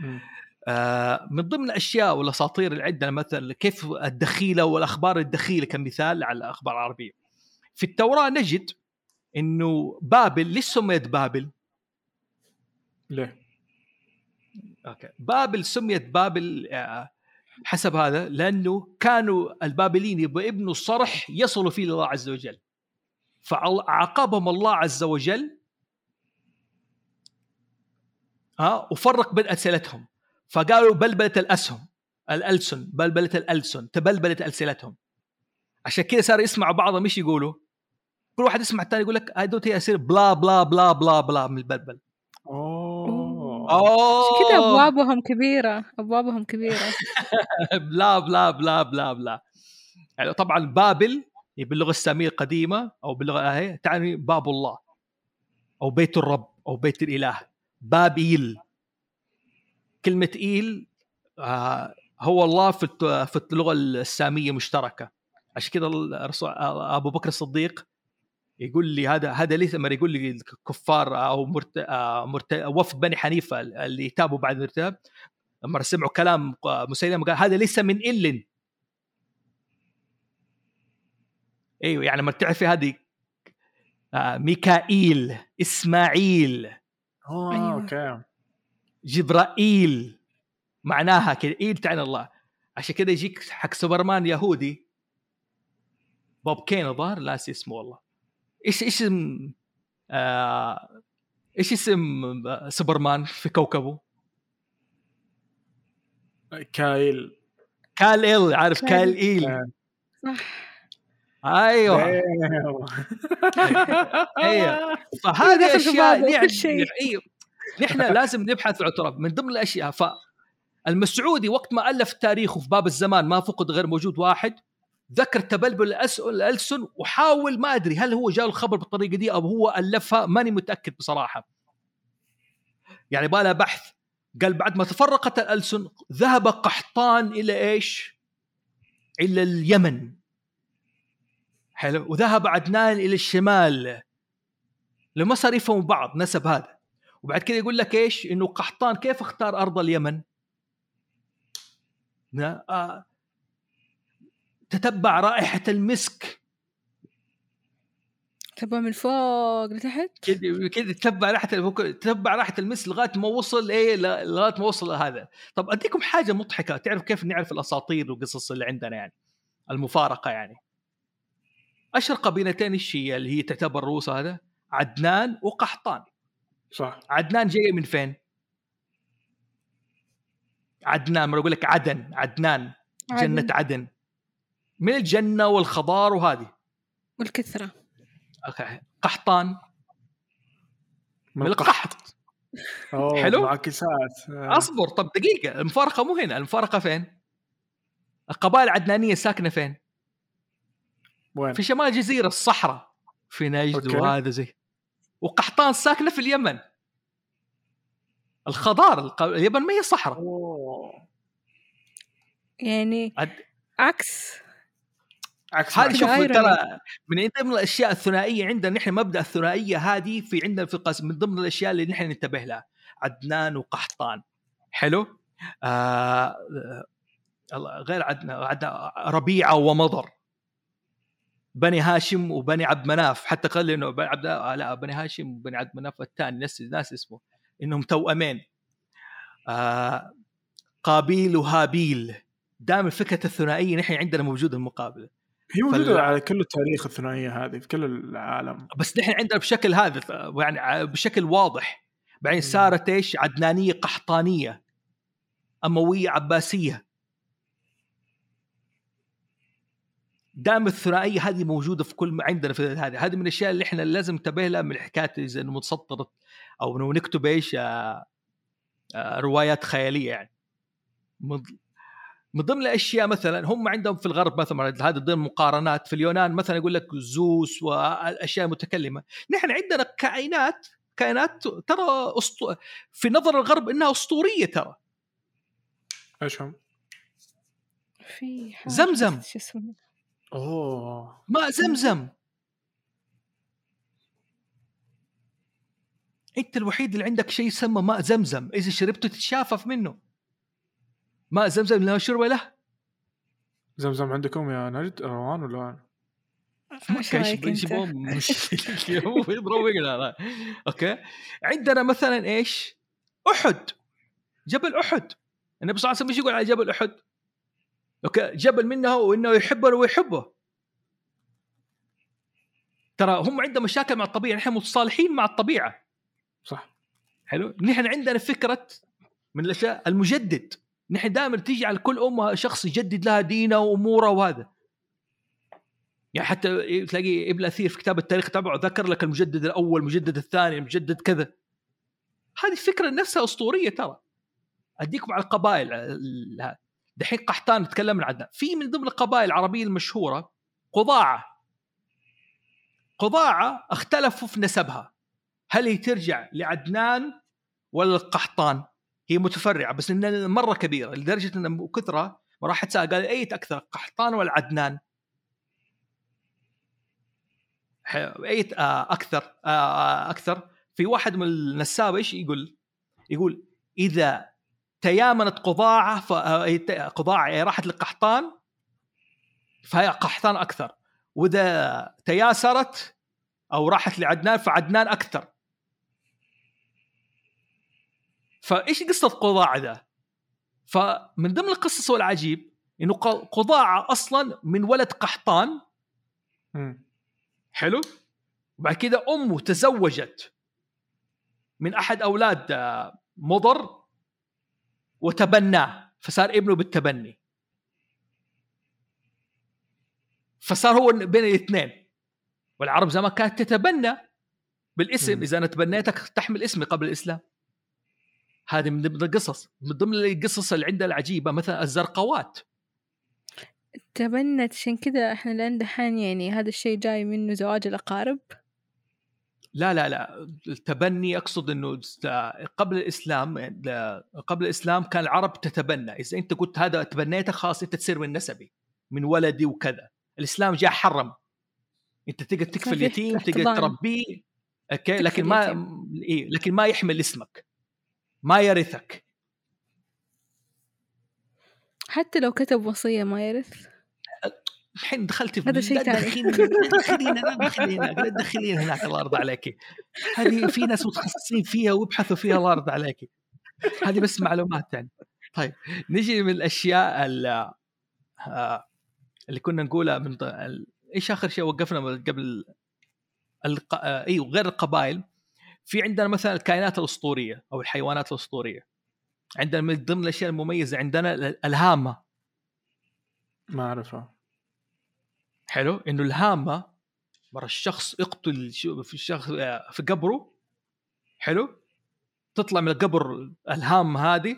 مم. آه، من ضمن الاشياء والأساطير اللي عندنا مثلا كيف الدخيلة والأخبار الدخيلة كمثال على الأخبار العربية. في التوراة نجد إنه بابل ليش سميت بابل؟ ليه؟ okay. بابل سميت بابل آه، حسب هذا لأنه كانوا البابليين يبغوا يبنوا صرح يصلوا فيه لله عز وجل. فعاقبهم الله عز وجل ها وفرق بين ألسنتهم. فقالوا بلبلت الأسهم الألسن بلبلت الألسن تبلبلت السنتهم عشان كذا صار يسمعوا بعضهم إيش يقولوا؟ كل واحد يسمع الثاني يقول لك دونت يصير بلا بلا بلا بلا بلا من البلبل. أوه. اوه كذا أبوابهم كبيرة أبوابهم كبيرة. بلا بلا بلا بلا بلا. يعني طبعا بابل باللغة الساميه القديمه أو باللغة هي تعني باب الله أو بيت الرب أو بيت الإله. بابيل. كلمة إيل آه هو الله في في اللغة السامية مشتركة. عشان كذا الرسول أبو بكر الصديق يقول لي هذا هذا ليس لما يقول لي الكفار أو مرت... آه، مرت... وفد بني حنيفة اللي تابوا بعد الارتاب لما سمعوا كلام مسيلمه قال هذا ليس من إل. أيوه يعني لما تعرفي هذه آه، ميكائيل إسماعيل. آه أيوة. okay. جبرائيل. معناها كذا ايل تعني الله. عشان كذا يجيك حق سوبرمان يهودي. Bob Kane الظاهر لا ناسي اسمه والله. إيش إيش اسم آه إيش اسم آه، سوبرمان في كوكبه؟ كايل كال إيل عارف كال. كال إيل آه. صح أيوه. أيوه فهذه أشياء نحن. أيوه نحن لازم نبحث في الاعتراف من ضمن الأشياء فالمسعودي وقت ما ألف تاريخه في باب الزمان ما فقد غير موجود واحد ذكر تبلبل الالسن وحاول ما أدري هل هو جاء الخبر بالطريقة دي أو هو ألفها ماني متأكد بصراحة. يعني بالها بحث. قال بعد ما تفرقت الألسن ذهب قحطان إلى إيش؟ إلى اليمن. حلو. وذهب عدنان إلى الشمال. لما صار يفهموا بعض نسب هذا. وبعد كده يقول لك إيش؟ إنه قحطان كيف اختار أرض اليمن؟ آه، تتبع رائحة المسك. تبغى من فوق لتحت؟ كده كده تتبع رائحة تتبع رائحة المسك لغاية ما وصل إيه ل- لغاية ما وصل هذا. طب أديكم حاجة مضحكة تعرف كيف نعرف الأساطير والقصص اللي عندنا يعني المفارقة يعني؟ أشهر قبيلتين إيش هي اللي هي تعتبر رؤوس هذا؟ عدنان وقحطان. صح. عدنان جاية من فين؟ عدنان ما أقول لك عدن عدنان جنة عدن. عدن. من الجنة والخضار وهذه. والكثرة. أوكي. قحطان. من القحط. أوه حلو؟ معاكسات آه. أصبر. طب دقيقة. المفارقة مو هنا. المفارقة فين؟ القبائل العدنانية ساكنة فين؟ وين؟ في شمال الجزيرة الصحراء. في نجد أوكي. وهذا زي. وقحطان ساكنة في اليمن. الخضار الق- اليمن ما هي صحراء. أوه. يعني عد- عكس. عكس هذه. شوف. ترى من ضمن الأشياء الثنائية عندنا نحن مبدأ الثنائية هذه في عندنا في القسم من ضمن الأشياء اللي نحن ننتبه لها عدنان وقحطان. حلو؟ آه آه، غير عدنان ربيعة ومضر. بني هاشم وبني عبد مناف حتى قال إنه بني عبد آه لا بني هاشم وبني عبد مناف الثاني ناس ناس اسمه إنهم توامين آه قابيل وهابيل. دائما فكرة الثنائية نحن عندنا موجودة المقابلة. هي موجودة فال- على كل التاريخ الثنائية هذه في كل العالم. بس نحن عندنا بشكل هذا يعني بشكل واضح. بعدين. صارت إيش؟ عدنانية قحطانية. أموية عباسية. دائما الثنائية هذه موجودة في كل عندنا في هذه. هذه من الأشياء اللي إحنا لازم ننتبه لها من الحكايات إذا إنه متسطرة أو إنه نكتب إيش آه، آه، روايات خيالية يعني. من من ضمن الأشياء مثلا هم عندهم في الغرب مثلا هذا ضمن مقارنات في اليونان مثلا يقول لك زوس والاشياء متكلمة. نحن عندنا كائنات كائنات ترى أسطو... في نظر الغرب إنها أسطورية ترى. إيش هم؟ في حاجة زمزم. أوه. ماء زمزم. أنت الوحيد اللي عندك شيء يسمى ماء زمزم. إذا شربته تتشافف منه. ماء زمزم لا شرب له؟ زمزم عندكم يا نجد؟ روان ولا انت؟ يضربنا okay. عندنا مثلا إيش؟ أحد. جبل أحد. النبي صلى الله عليه وسلم إيش يقول على جبل أحد؟ okay. جبل منه وانه يحبنا ونحبه ترى هم عندهم مشاكل مع الطبيعة. نحن متصالحين مع الطبيعة. صح. حلو. نحن عندنا فكرة من الأشياء المجدد. نحن دائما تيجي على كل أمة شخص يجدد لها دينه وأموره وهذا. يعني حتى تلاقي ابن أثير في كتاب التاريخ تبعه ذكر لك المجدد الأول المجدد الثاني المجدد كذا. هذه فكرة نفسها أسطورية ترى. أديكم على القبائل ال- دحين قحطان نتكلم عنها في من ضمن القبائل العربية المشهورة قضاعة. قضاعة اختلفوا في نسبها. هل هي ترجع لعدنان ولا القحطان؟ هي متفرعة بس إنها مرة كبيرة لدرجة إن كثرة ما راح قال أي أكثر قحطان ولا عدنان؟ أي آه، أكثر آه، أكثر. في واحد من النسابه إيش يقول؟ يقول إذا تيامنت قضاعة ف... آه، قضاعة يعني راحت للقحطان فهي قحطان أكثر. وإذا تياسرت أو راحت لعدنان فعدنان أكثر. فايش قصة قضاعه ذا؟ فمن ضمن القصص والعجيب إنه قضاعه أصلا من ولد قحطان. حلو وبعد كذا أمه تزوجت من أحد أولاد آه، مضر وتبناه فصار ابنه بالتبني فصار هو بين الاثنين والعرب زمان كانت تتبنى بالاسم. إذا أنا تبنيتك تحمل اسمي قبل الإسلام هذه من ضمن القصص من ضمن القصص اللي عندها العجيبة مثلا الزرقوات تبنت عشان كذا إحنا لأن دحين يعني هذا الشيء جاي منه زواج الأقارب؟ لا لا لا التبني أقصد إنه قبل الإسلام قبل الإسلام كان العرب تتبنى. إذا أنت قلت هذا تبنيته خلاص أنت تصير من نسبي من ولدي وكذا. الإسلام جاء حرم. أنت تقدر تكفل يتيم تقدر. تربيه أوكي؟ لكن ما. إيه لكن ما يحمل اسمك. ما يرثك حتى لو كتب وصية ما يرث الحين دخلتي في هذا شيء ثاني. لا تدخلين لا تدخلين هناك لا تدخلين هناك الله يرضى عليك هذه في ناس متخصصين فيها ويبحثوا فيها الله يرضى عليك هذه بس معلومات يعني طيب نجي من الاشياء ال- آه، اللي كنا نقولها من إيش اخر شيء وقفنا قبل الق... آه، أيوه غير القبائل في عندنا مثلا الكائنات الأسطورية أو الحيوانات الأسطورية. عندنا من ضمن الأشياء المميزة عندنا ال- الهامة. ما أعرفها. حلو؟ إنه الهامة مرة الشخص يقتل في الشخص في قبره. حلو؟ تطلع من القبر الهام هذه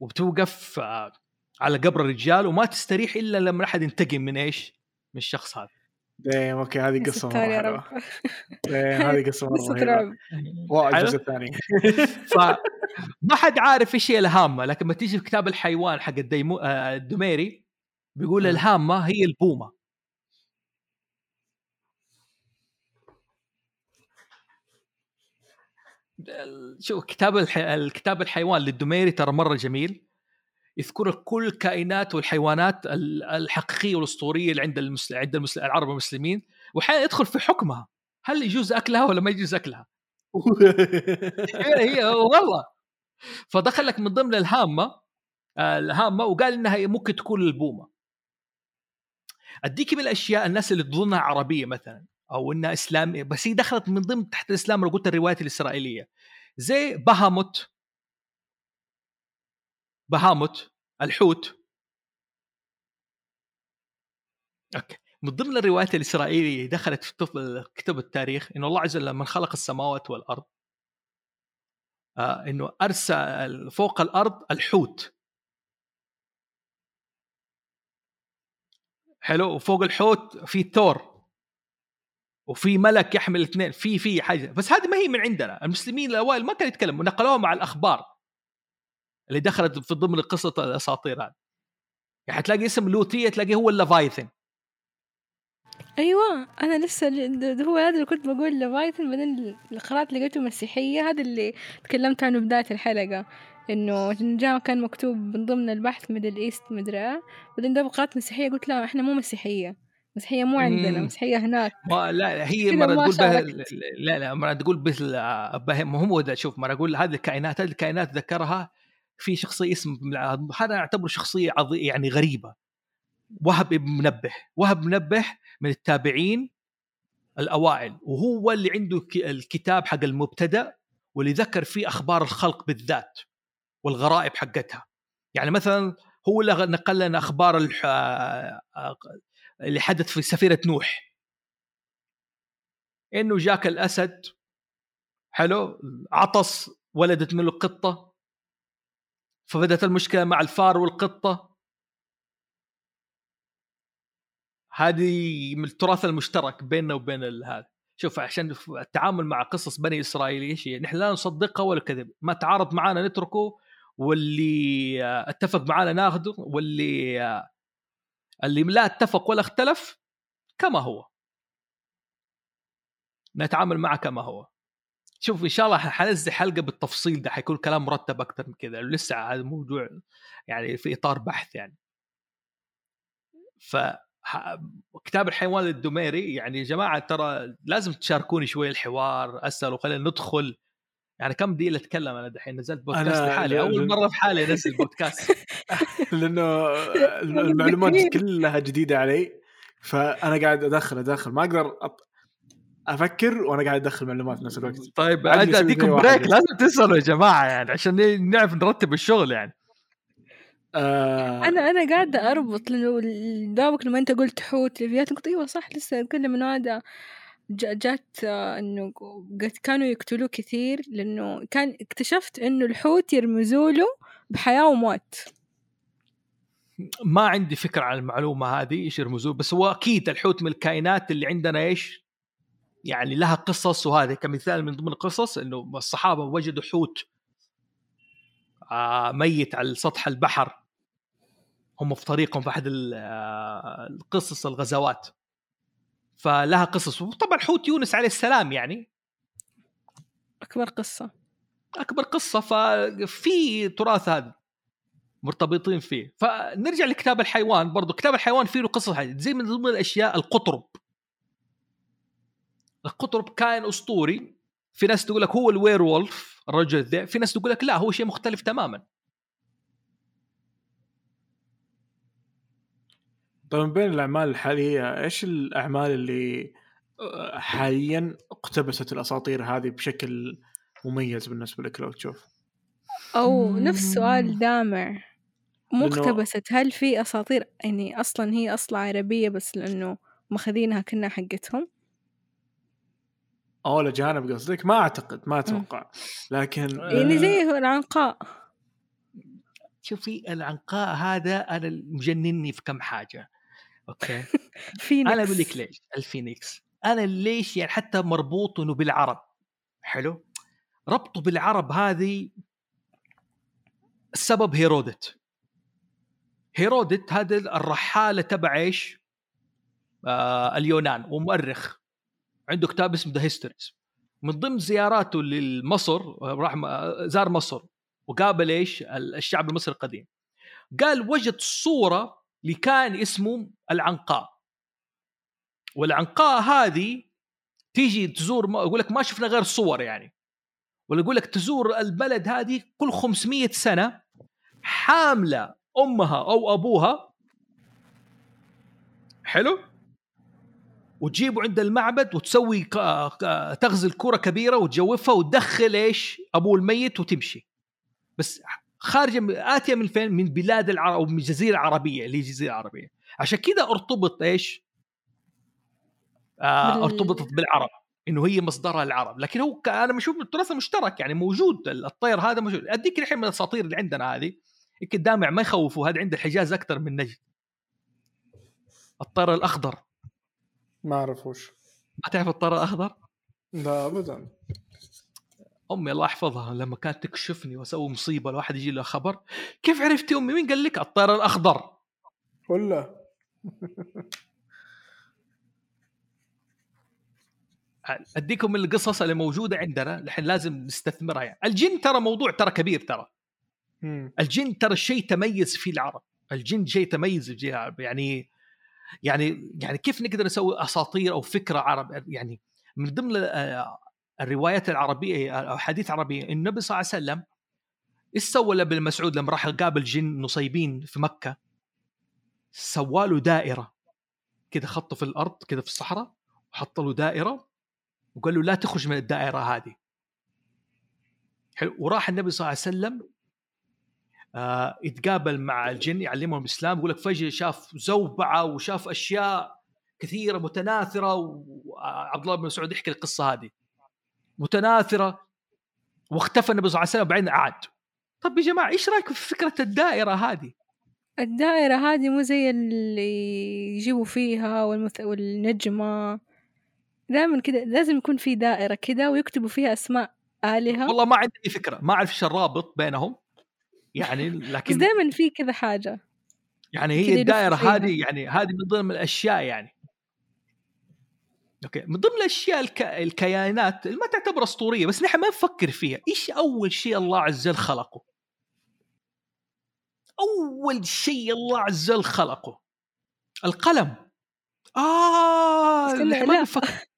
وبتوقف آه، على قبر الرجال وما تستريح إلا لما أحد ينتقم من إيش؟ من الشخص هذا. دايم okay هذه قصة مرة يا حلوة. رب. دايم هذه قصة مرة رعب. wow حلو. الجزء الثاني فما حد عارف إيش هي الهامة لكن ما تيجي في كتاب الحيوان حق الديمو... آه، الدميري بيقول. الهامة هي البومة. ال- شوف كتاب الح... الكتاب الحيوان للدميري ترى مرة جميل. يذكر كل الكائنات والحيوانات ال- الحقيقية والأسطورية اللي عند المسل... عند المسل... العرب المسلمين وأحيانا يدخل في حكمها. هل يجوز أكلها ولا ما يجوز أكلها؟ هي والله. فدخل لك من ضمن الهامة الهامة وقال إنها ممكن تكون البومه أديك من الأشياء الناس اللي تظنها عربية مثلا أو إنها إسلامية بس هي دخلت من ضمن تحت الإسلام لو قلت الروايات الإسرائيلية. زي بهاموت بهاموت الحوت. أوكي. من ضمن الروايات الإسرائيلية دخلت في كتب التاريخ إنه الله عز وجل لما خلق السماوات والأرض. آه إنه ارسل فوق الأرض الحوت. حلو. وفوق الحوت في ثور وفي ملك يحمل اثنين في في حاجة. بس هذه ما هي من عندنا. المسلمين الأوائل ما كانوا يتكلموا. نقلوها مع الأخبار. اللي دخلت في ضمن قصة الأساطير هذه يعني حتلاقي اسم لوتية تلاقيه هو ال Leviathan أيوه أنا لسه هو هذا اللي كنت بقول Leviathan بعدين القراءات لقيته مسيحيه هذا اللي تكلمت عنه بداية الحلقة إنه جاء كان مكتوب من ضمن البحث Middle East مدري إيه. بعدين ده قراءات مسيحية قلت لا إحنا مو مسيحية مسيحية مو عندنا. مسيحية هناك ما لا هي ما تقول به شاركت. لا لا مرة تقول به ما هو ده شوف مرة أقول هذه الكائنات هذه الكائنات ذكرها في شخصية اسم هذا أعتبره شخصية عظيمه يعني غريبة. وهب منبه وهب منبه من التابعين الأوائل وهو اللي عنده الكتاب حق المبتدأ واللي ذكر فيه أخبار الخلق بالذات والغرائب حقتها. يعني مثلا هو اللي نقل لنا أخبار. اللي حدث في سفينة نوح. إنه جاك الأسد حلو عطس ولدت منه قطة. فبدت المشكلة مع الفار والقطة. هذه من التراث المشترك بيننا وبين هذا. شوف عشان التعامل مع قصص بني اسرائيل إيش؟ نحن لا نصدقها ولا كذب. ما تعارض معنا نتركه واللي آه، اتفق معنا ناخذه واللي آه، اللي لا اتفق ولا اختلف كما هو. نتعامل معه كما هو. شوف إن شاء الله حنزل حلقة بالتفصيل ده حيكون كلام مرتب أكثر من كذا لسه هذا موضوع يعني في إطار بحث يعني. ف كتاب الحيوان الدميري يعني يا جماعة ترى لازم تشاركوني شوي الحوار اسالوا خلينا ندخل. يعني كم دقيقة أتكلم أنا دحين؟ نزلت بودكاست لحالي ل- اول مرة في حالي أنزل بودكاست. لأنه المعلومات كلها جديدة علي فأنا قاعد أدخل أدخل ما أقدر أط... أفكر وأنا قاعد ادخل معلومات في نفس الوقت. طيب أديكم بريك. لازم تسألوا يا جماعة يعني عشان نعرف نرتب الشغل يعني. آه. أنا أنا قاعدة أربط لأنه دابك لما أنت قلت حوت ليفيات قلت أيوه صح لسه اتكلم انه هذا. جا- جات آه، إنه قد كانوا يقتلوه كثير لأنه كان اكتشفت إنه الحوت يرمزوا له بحياة وموت. ما عندي فكرة عن المعلومة هذه إيش يرمزوه بس هو أكيد الحوت من الكائنات اللي عندنا إيش؟ يعني لها قصص وهذا كمثال من ضمن القصص إنه الصحابة وجدوا حوت آه ميت على سطح البحر. هم في طريقهم في أحد آه، القصص الغزوات. فلها قصص. وطبعا حوت يونس عليه السلام يعني. أكبر قصة. أكبر قصة. ففي تراث هذا مرتبطين فيه. فنرجع لكتاب الحيوان برضو. كتاب الحيوان فيه له قصص. زي من ضمن الأشياء القطرب. القطرب كائن أسطوري في ناس تقول لك هو الوير وولف الرجل الذئب في ناس تقول لك لا هو شيء مختلف تماما. طيب من بين الأعمال الحالية إيش الأعمال اللي آه، حاليا اقتبست الأساطير هذه بشكل مميز بالنسبة لك لو تشوف؟ أو نفس. سؤال دامع. مو اقتبست هل في أساطير؟ يعني أصلا هي أصلا عربية بس لأنه ماخذينها كنا حقتهم؟ أو الاجانب قصدك ما أعتقد ما أتوقع. لكن يعني زي العنقاء. شوفي العنقاء هذا أنا مجنني في كم حاجة. okay؟ phoenix. أنا أقول لك ليش الفينيكس. أنا ليش يعني حتى مربوط إنه بالعرب. حلو؟ ربطه بالعرب هذه السبب هيرودت. هيرودت هذا الرحالة تبع إيش؟ آه اليونان ومؤرخ. عنده كتاب اسمه The Histories من ضمن زياراته لمصر راح زار مصر وقابل إيش؟ الشعب المصري القديم. قال وجد صورة لكائن اسمه العنقاء. والعنقاء هذه تيجي تزور يقول لك ما شفنا غير صور يعني. ولا يقول لك تزور البلد هذه كل 500 سنة حاملة أمها أو أبوها. حلو؟ وتجيبه عند المعبد وتسوي تغزل كره كبيرة وتجوفها وتدخل إيش؟ أبوه الميت وتمشي. بس خارجه آتية من فين؟ من بلاد العرب أو من الجزيره العربيه اللي هي الجزيره العربيه عشان كذا ارتبط إيش؟ آه ارتبطت بالعرب إنه هي مصدرها العرب. لكن هو أنا بشوف التراث المشترك يعني موجود الطير هذا موجود. أديك الحين من الأساطير اللي عندنا هذه. يمكن دامع ما يخوفوا هذا عند الحجاز أكثر من نجد. الطير الأخضر. ما اعرف وش ما تعرف الطير الاخضر؟ لا ابدا. أمي الله يحفظها لما كانت تكشفني وأسوي مصيبة الواحد يجي له خبر كيف عرفتي أمي؟ مين قال لك الطير الأخضر؟ ولا أديكم القصص اللي موجودة عندنا الحين لازم نستثمرها يعني. الجن ترى موضوع ترى كبير ترى. الجن ترى شيء تميز فيه العرب. الجن شيء تميز فيه العرب يعني يعني يعني كيف نقدر نسوي أساطير أو فكرة عرب يعني من ضمن آه، الروايات العربية أو الحديث العربيه النبي صلى الله عليه وسلم إيش سوى لابن مسعود لما راح قابل جن نصيبين في مكة؟ سوى له دائرة كذا خطه في الأرض كذا في الصحراء وحط له دائرة وقال له لا تخرج من الدائرة هذه. حلو وراح النبي صلى الله عليه وسلم آه يتقابل مع الجن يعلمهم الاسلام يقول لك فجأة شاف زوبعة وشاف أشياء كثيرة متناثرة وعبد الله بن مسعود يحكي القصة هذه. متناثرة واختفى النبي صلى الله عليه وسلم وبعدين عاد. طب يا جماعة إيش رأيكم في فكرة الدائرة هذه؟ الدائرة هذه مو زي اللي يجيبوا فيها والمث... والنجمة. دائما كده لازم يكون في دائرة كده ويكتبوا فيها أسماء آلهة. والله ما عندي أي فكرة ما أعرف إيش الرابط بينهم. يعني بس لكن دائما في كذا حاجة. يعني هي الدائرة. هذه يعني هذه من ضمن الأشياء يعني. أوكي من ضمن الأشياء الك... الكيانات اللي ما تعتبر أسطورية بس نحن ما نفكر فيها. إيش أول شيء الله عز وجل خلقه؟ أول شيء الله عز وجل خلقه. القلم. آه نحن ما لا. بنفكر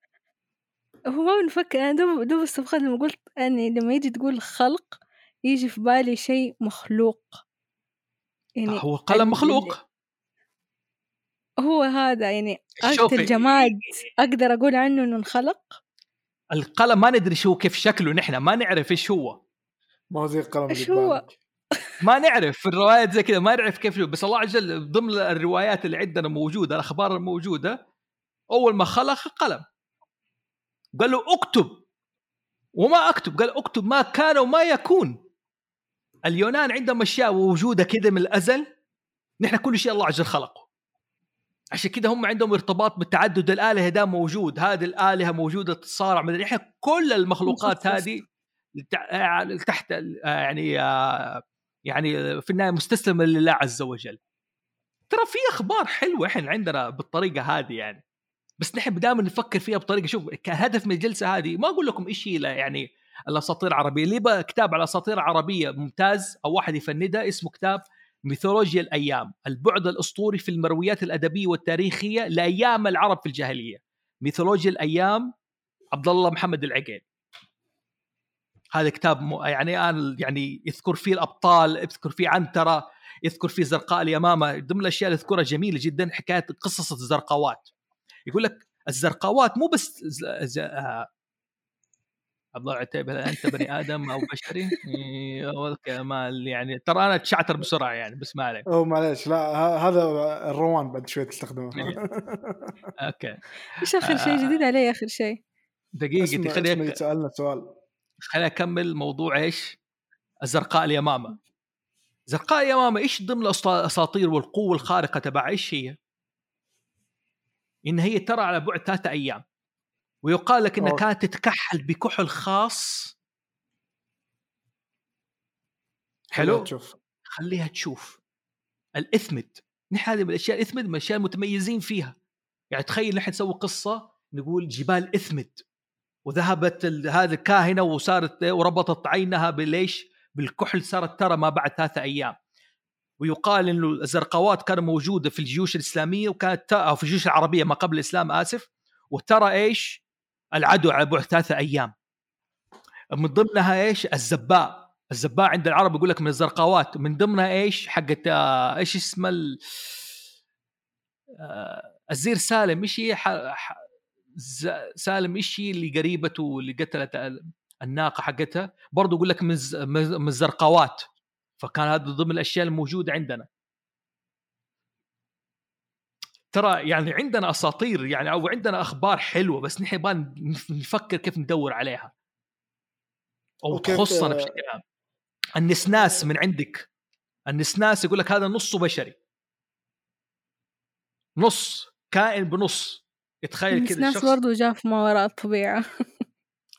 هو ما بنفكر. أنا دوب دوب استفقد لما قلت أني لما يجي تقول خلق يجي في بالي شيء مخلوق. يعني هو القلم ال- مخلوق؟ هو هذا يعني. أكت الجماد أقدر أقول عنه إنه انخلق؟ القلم ما ندري شو كيف شكله نحن ما نعرف إيش هو. ما هو زي القلم اللي إيش هو؟ ما نعرف في الروايات زي كذا ما نعرف كيف شو بس الله عز وجل ضمن الروايات اللي عندنا موجودة الأخبار الموجودة أول ما خلق قلم. قال له اكتب. وما أكتب قال اكتب ما كان وما يكون. اليونان عندهم أشياء موجوده كذا من الأزل نحن كل شيء الله عز وجل خلقه عشان كذا هم عندهم ارتباط بالتعدد الآلهة ده موجود هذه الآلهة موجودة تتصارع مدري إحنا كل المخلوقات. هذه لتع- تحت يعني آه، يعني في النهاية مستسلمة لله عز وجل ترى في أخبار حلوة إحنا عندنا بالطريقة هذه يعني بس نحن دائما نفكر فيها بطريقة شوف كهدف من الجلسة هذه ما أقول لكم إيش هي يعني الأساطير العربية. اللي يبغى كتاب على الاساطير العربيه ممتاز أو واحد يفندها اسمه كتاب ميثولوجيا الأيام البعد الأسطوري في المرويات الأدبية والتاريخية لأيام العرب في الجاهلية. ميثولوجيا الأيام عبد الله محمد العقيل. هذا كتاب م... يعني أنا يعني يذكر فيه الأبطال يذكر فيه عنترة يذكر فيه زرقاء اليمامة. ضمن الأشياء اللي يذكرها جميلة جدا حكاية قصص الزرقاوات. يقول لك الزرقاوات مو بس. آه... عبد الله العتيبي هل أنت بني آدم أو بشري؟ إيه، كمال يعني ترى أنا تشعتر بسرعة يعني بس ما عليك أو معليش لا هذا الروان بعد شوي تستخدمه إيه. أوكي إيش آخر شيء آه. جديد علي آخر شيء دقيقتي خليني يسالنا سؤال خليني أكمل موضوع إيش؟ الزرقاء اليمامة زرقاء اليمامة إيش ضمن الأساطير والقوة الخارقة تبع إيش هي؟ إن هي ترى على بعد ثلاثة أيام ويقال لك إنها. كانت تتكحل بكحل خاص. حلو؟ تشوف. خليها تشوف. الإثمد. نحن هذه من الأشياء الإثمد من الأشياء المتميزين فيها. يعني تخيل نحن نسوي قصة نقول جبال إثمد. وذهبت هذه الكاهنة وصارت وربطت عينها بالليش بالكحل صارت ترى ما بعد ثلاثة أيام. ويقال إنه الزرقاوات كانت موجودة في الجيوش الإسلامية وكانت أو في الجيوش العربية ما قبل الإسلام آسف. وترى إيش؟ العدو على بعد ثلاثة أيام. من ضمنها إيش؟ الزباء. الزباء عند العرب يقول لك من الزرقاوات. من ضمنها إيش؟ حقت آه، إيش اسمه ال... آه، الزير سالم. إيش هي؟ ح... ح... ز... سالم إيش هي اللي قريبته اللي قتلت ال- الناقة حقتها؟ برضو يقول لك من الز... من الزرقاوات. فكان هذا ضمن الأشياء الموجودة عندنا. ترى يعني عندنا أساطير يعني أو عندنا أخبار حلوة بس نحن نف- نفكر كيف ندور عليها. أو تخصنا بشكل عام. النسناس من عندك. النسناس يقول لك هذا نصه بشري. نص كائن بنص. يتخيل بس كذا ناس شخص برضو جاء في ما وراء الطبيعة.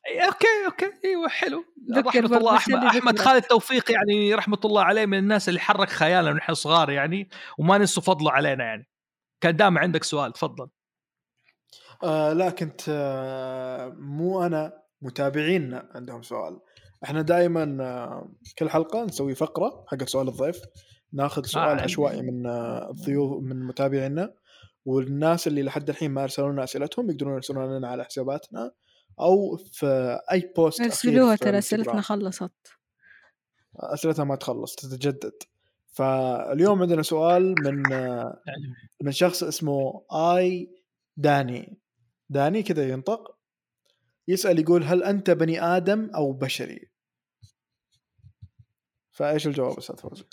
إيه، okay okay. إيوه حلو. رحمة برضه الله. أحمد ذكره. خالد توفيق يعني رحمة الله عليه من الناس اللي حرك خيالنا ونحن صغار يعني وما ننسوا فضله علينا يعني. كان دام عندك سؤال تفضل آه لا كنت آه مو أنا متابعينا عندهم سؤال إحنا دائما آه كل حلقة نسوي فقرة حق سؤال الضيف ناخذ سؤال عندي. عشوائي من آه الضيوف من متابعينا والناس اللي لحد الحين ما ارسلوا لنا أسئلتهم يقدرون يرسلون لنا على حساباتنا أو في أي بوست ارسلوها ترى. أسئلتنا خلصت أسئلتها ما تخلص تتجدد فاليوم عندنا سؤال من من شخص اسمه آي داني. داني كذا ينطق يسأل يقول هل أنت بني آدم أو بشري؟ فإيش الجواب أستاذ فوزي؟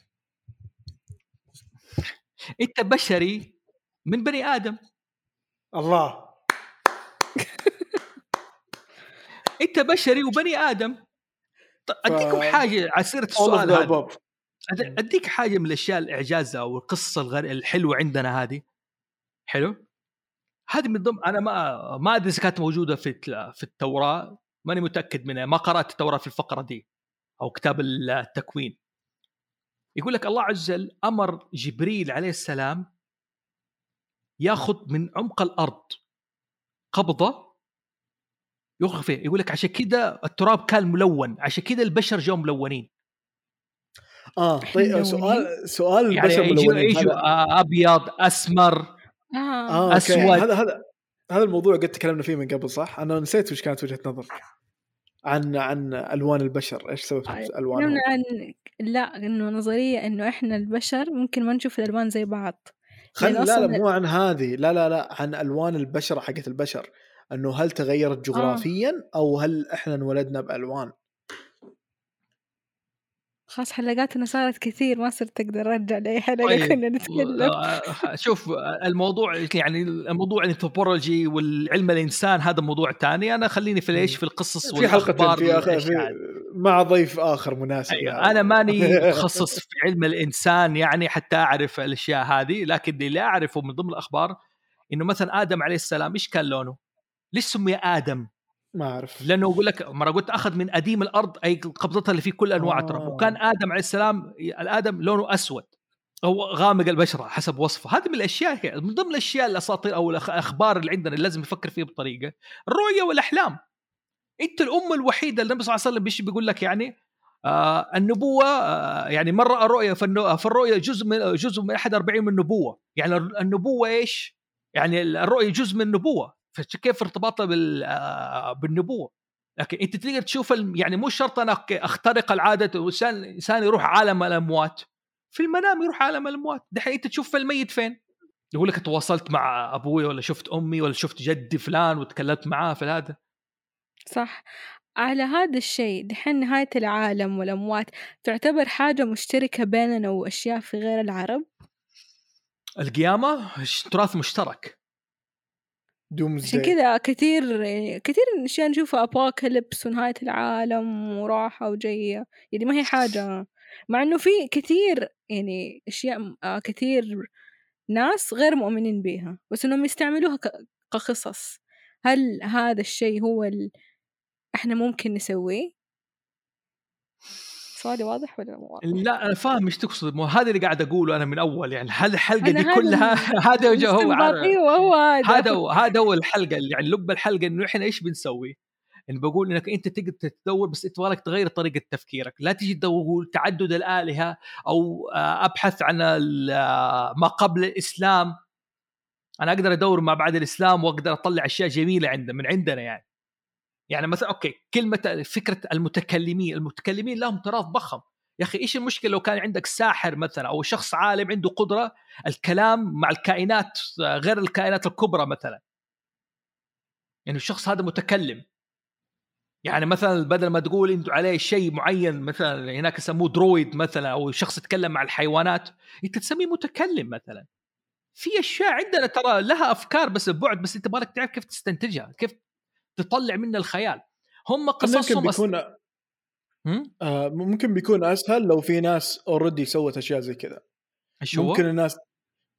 أنت بشري من بني آدم. الله. أنت بشري وبني آدم. طيب أديكم حاجة على سيره السؤال هذا. أديك حاجة من الأشياء الإعجاز أو القصة الغر... الحلوة عندنا هذه؟ حلو. هذه من ضمن أنا ما ما أدري إذا كانت موجودة في في التوراة. ماني متأكد منها. ما قرأت التوراة في الفقرة دي أو كتاب التكوين. يقول لك الله عز وجل أمر جبريل عليه السلام ياخذ من عمق الأرض قبضة يخرج فيه يقول لك عشان كذا التراب كان ملون. عشان كذا البشر جو ملونين. آه طيب. سؤال سؤال يعني البشر يجوا آه، أبيض أسمر آه, آه أوكي أسود. هذا هذا هذا الموضوع قد تكلمنا فيه من قبل صح؟ أنا نسيت وش كانت وجهة نظرك عن عن ألوان البشر إيش سبب ألوانهم؟ تكلمنا عن لا إنه نظرية إنه إحنا البشر ممكن ما نشوف الألوان زي بعض خل لا لا مو عن هذه لا لا لا عن ألوان البشره حقت البشر إنه هل تغيرت جغرافيا أو هل إحنا انولدنا بألوان؟ خلاص حلقاتنا صارت كثير ما صرت أقدر أرجع لأي حلقة طيب. كنا نتكلم آه، شوف الموضوع يعني الموضوع الانثروبولوجي والعلم الإنسان هذا موضوع ثاني أنا خليني في إيش في القصص في حلقة والأخبار في, هذه. مع ضيف آخر مناسب أيوة. يعني. أنا ماني متخصص في علم الإنسان يعني حتى أعرف الأشياء هذه لكن اللي أعرفه من ضمن الأخبار إنه مثلا آدم عليه السلام إيش كان لونه؟ ليش سمي آدم؟ ما أعرف. لأنه أقول لك مرة قلت أخذ من أديم الأرض أي قبضتها اللي فيه كل انواع آه. التراب وكان آدم عليه السلام الآدم لونه أسود. أو غامق البشرة حسب وصفه. هذه من الأشياء هي. من ضمن الأشياء الأساطير أو الأخبار اللي عندنا اللي لازم نفكر فيها بطريقة. الرؤية والأحلام. أنت الأم الوحيدة اللي النبي صلى الله عليه وسلم بيش بيقول لك يعني آه النبوة آه يعني من راى رؤيا فالرؤيا جزء من جزء من أحد 40 من النبوة. يعني النبوة إيش؟ يعني الرؤية جزء من النبوة. فكيف ارتباطها بال آه بالنبوة؟ لكن أنت تقدر تشوف يعني مو شرط أنا أخترق العادة الانسان يروح عالم الأموات. في المنام يروح عالم الأموات. دحين أنت تشوف الميت فين؟ يقول لك تواصلت مع أبوي ولا شفت أمي ولا شفت جدي فلان وتكلمت معاه في هذا. صح. على هذا الشيء دحين نهاية العالم والأموات تعتبر حاجة مشتركة بيننا وأشياء في غير العرب؟ القيامة ش- تراث مشترك. دوم عشان كذا كثير يعني كثير أشياء نشوفها أبوكاليبس ونهاية العالم وراحة وجاية. يعني ما هي حاجة مع إنه في كثير يعني أشياء آه، كثير ناس غير مؤمنين بيها بس إنهم يستعملوها كقصص. هل هذا الشيء هو ال... إحنا ممكن نسويه؟ سؤالي واضح ولا مو واضح؟ لا أنا فاهم إيش تقصد مو هذا اللي قاعد أقوله أنا من أول يعني هذه الحلقة دي كلها هذا هو استنباطي وهو هذا هو هذا هو الحلقة اللي يعني لب الحلقة إنه إحنا إيش بنسوي؟ انه بقول إنك أنت تقدر تدور بس أنت بالك تغير طريقة تفكيرك، لا تجي تقول تعدد الآلهة أو آه، أبحث عن آه، ما قبل الإسلام أنا أقدر أدور ما بعد الإسلام وأقدر أطلع أشياء جميلة عند من عندنا يعني. يعني مثلا أوكي كلمة فكرة المتكلمين، المتكلمين لهم تراث ضخم، يا أخي إيش المشكلة لو كان عندك ساحر مثلا أو شخص عالم عنده قدرة الكلام مع الكائنات غير الكائنات الكبرى مثلا. يعني الشخص هذا متكلم. يعني مثلا بدل ما تقول انت عليه شيء معين مثلا هناك يسموه درويد مثلا أو شخص يتكلم مع الحيوانات أنت تسميه متكلم مثلا. في أشياء عندنا ترى لها أفكار بس ببعد بس أنت بالك تعرف كيف تستنتجها كيف تطلع منها الخيال. هم ممكن قصصهم أس... بيكون هم؟ آه ممكن بيكون أسهل لو في ناس already سوت أشياء زي كذا؟ ممكن الناس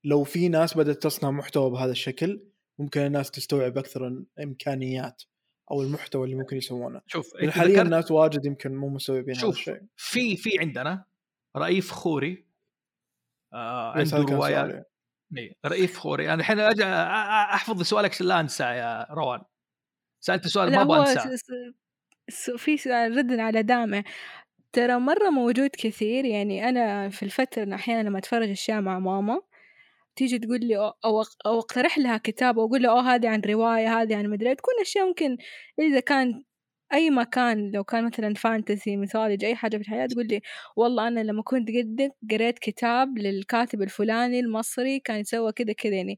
لو في ناس بدأت تصنع محتوى بهذا الشكل ممكن الناس تستوعب أكثر الإمكانيات أو المحتوى اللي ممكن يسوونه. شوف حاليا ذكرت الناس واجد يمكن مو مستوعبين هذا الشيء. في في عندنا رئيف خوري آه عنده روايات. إيه، رئيف خوري. أنا الحين أحفظ سؤالك لا أنسى يا روان. سألت سؤال ما أبغى أنساه. في سؤال ردا على دامع ترى مرة موجود كثير يعني أنا في الفترة أحيانا لما أتفرج أشياء مع ماما تيجي تقول لي أو, أو, أو أقترح لها كتاب وأقول لها أوه هذه عن رواية هذه عن مدري إيه. تكون أشياء ممكن إذا كان أي مكان لو كان مثلا fantasy mythology أي حاجة في الحياة تقول لي والله أنا لما كنت قدك قريت كتاب للكاتب الفلاني المصري كان يسوى كذا كذا يعني.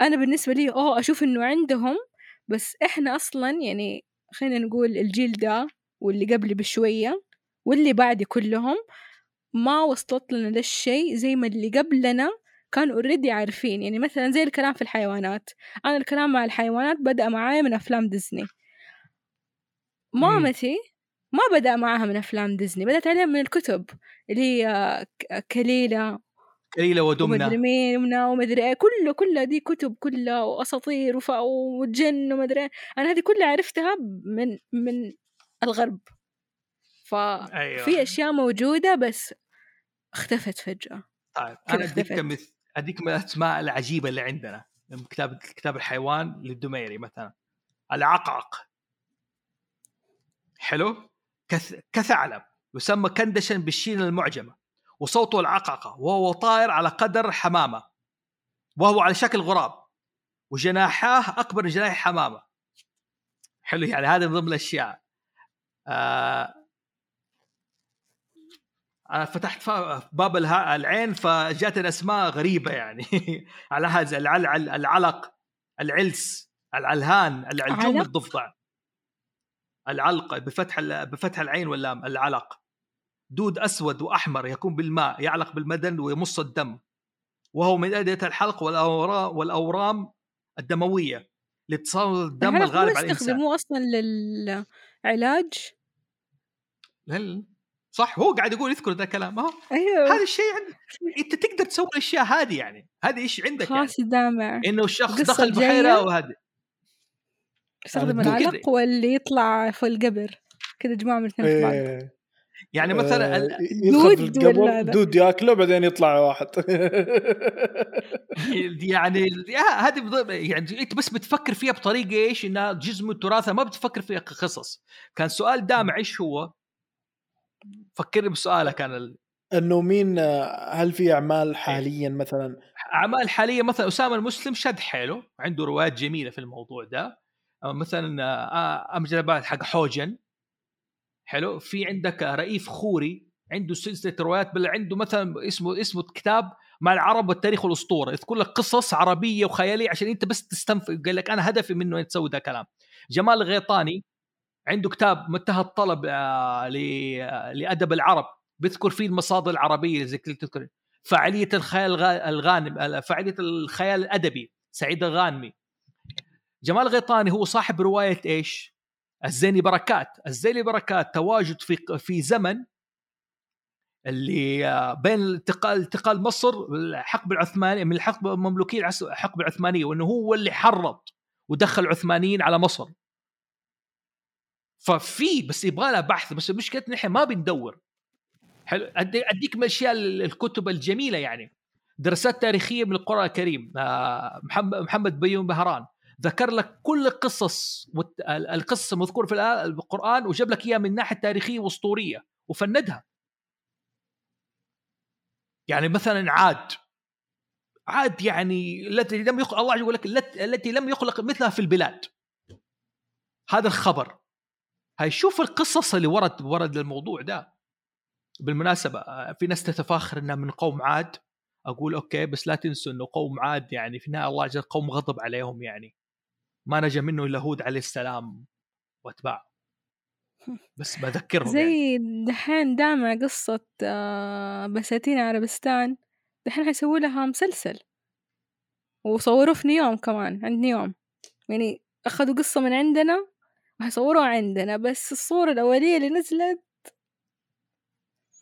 أنا بالنسبة لي أوه أشوف إنه عندهم بس إحنا أصلا يعني خلينا نقول الجيل ده واللي قبلي بشوية واللي بعدي كلهم ما وصلت لنا ده الشيء زي ما اللي قبلنا كانوا already عارفين. يعني مثلا زي الكلام في الحيوانات. أنا الكلام مع الحيوانات بدأ معايا من أفلام ديزني. مامتي ما بدأ معاها من أفلام ديزني بدأت عليها من الكتب اللي هي ك- كليلة قليلة ومدري ودمنة. مين ومنا ومدري إيه كله كله دي كتب كلها وأساطير. وجن ومدري إيه. أنا هذه كلها عرفتها من من الغرب. ففي أيوه. أشياء موجودة بس اختفت فجأة. طيب أنا أديك مث- أديك من الأسماء العجيبة اللي عندنا. من كتاب كتاب الحيوان للدميري مثلا. العقعق حلو؟ كث... كثعلب يسمى كندشا بالشين المعجمة. وصوته العقعقه وهو طائر على قدر حمامة وهو على شكل غراب وجناحاه أكبر من جناح حمامة حلو يعني هذا من ضمن الأشياء آه أنا فتحت باب العين فجاتني اسماء غريبة يعني على هذا العل... العلق العلس العلهان العلجوم؟ الضفدع العلق بفتح. بفتح العين واللام العلق دود أسود وأحمر يكون بالماء يعلق بالمدن ويمص الدم. وهو من اديه الحلق والاورام والأورام الدموية لاتصال الدم الغالب على الإنسان. يستخدموه أصلا للعلاج؟ هل؟ صح هو قاعد يقول يذكر ذا الكلام ها؟ أيوه. هذا الشيء عندك أنت تقدر تسوي الأشياء هذه يعني هذه إيش عندك يعني؟ خلاص دامع. إنه الشخص دخل الجاية؟ بحيرة وهذه. يستخدم أنا ممكن- العلق واللي يطلع في القبر. كذا جماعة من الاثنين في بعض. إيه. يعني مثلا آه، دود ولا؟ دود ياكله بعدين يطلع واحد. يعني هذه يعني انت بس بتفكر فيها بطريقة إيش؟ إنها جزء من التراث ما بتفكر فيها كقصص. كان سؤال دامع إيش هو؟ فكرني بسؤالك أنا ال- إنه مين آه، هل في أعمال حاليا مثلا؟ أعمال حالية مثلا أسامة المسلم شد حيله عنده روايات جميلة في الموضوع ده. مثلا آه، أمجد حق حوجن. حلو؟ في عندك رئيف خوري عنده سلسلة روايات بل عنده مثلا اسمه اسمه كتاب مع العرب والتاريخ والأسطورة. يذكر لك قصص عربية وخيالية عشان أنت بس تستنفذ. قال لك أنا هدفي منه انك تسوي ذا الكلام جمال الغيطاني عنده كتاب منتهى الطلب آه، آه، لأدب العرب. بيذكر فيه المصادر العربية زي تذكر. فعالية الخيال الغا- الغانم آه، فعالية الخيال الأدبي سعيد الغانمي. جمال الغيطاني هو صاحب رواية إيش؟ الزيني بركات الزيني بركات تواجد في في زمن اللي آه، بين انتقال انتقال مصر الحقبه العثمانيه من الحقبه المملوكية الحقبه العثمانية وإنه هو اللي حرض ودخل العثمانيين على مصر. ففي بس يبغى لها بحث بس المشكلة نحن ما بندور. حلو أديك من الاشياء ال- الكتب الجميلة يعني. دراسات تاريخية من القرآن الكريم آه، محمد محمد بيوم بهران. ذكر لك كل القصص القصص المذكوره في القرآن وجاب لك إياها من الناحيه التاريخيه وأسطورية وفندها. يعني مثلا عاد. عاد يعني التي لم يخلق الله يقول لك الت- التي لم يخلق مثلها في البلاد. هذا الخبر. هاي شوف القصص اللي ورد ورد للموضوع ده. بالمناسبة آه، في ناس تتفاخر إنها من قوم عاد. أقول okay بس لا تنسوا إنه قوم عاد يعني في النهاية الله وجل قوم غضب عليهم يعني. ما نجا منه إلا هود عليه السلام وأتباعه. بس بذكرهم يعني. زي دحين دامع قصة آه، بساتين عربستان دحين حيسووا لها مسلسل. وصوروه في نيوم كمان عند نيوم يعني أخذوا قصة من عندنا وحيصوروها عندنا بس الصورة الأولية اللي نزلت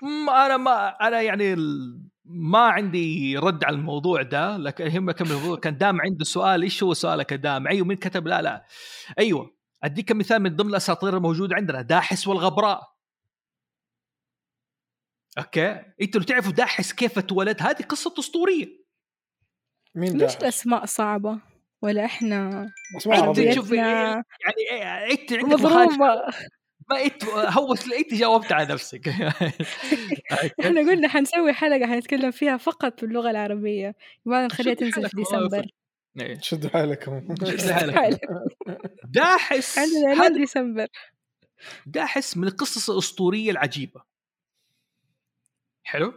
م- أنا ما أنا يعني ال- ما عندي رد على الموضوع ده لكن يهمك كم الموضوع كان دام عنده سؤال إيش هو سؤالك دام؟ أيوه مين كتب؟ لا لا. أيوه أديك مثال من ضمن الأساطير الموجودة عندنا داحس والغبراء. أوكي؟ إنتوا لو تعرفوا داحس كيف اتولد؟ هذه قصة أسطورية. مين ليش داعش؟ الأسماء صعبة؟ ولا إحنا أسماء انت عربية شوفي عربيتنا يعني إيه، إنت عندك مخالفه مضروبة ما انت هو إنت جاوبت على نفسك. إحنا قلنا حنسوي حلقة حنتكلم فيها فقط باللغة العربية. يبغى نخليها تنزل في ديسمبر. إيه. شدوا حيلكم. شد حيلك. داحس عندنا هذا ديسمبر. داحس من القصص الأسطورية العجيبة. حلو؟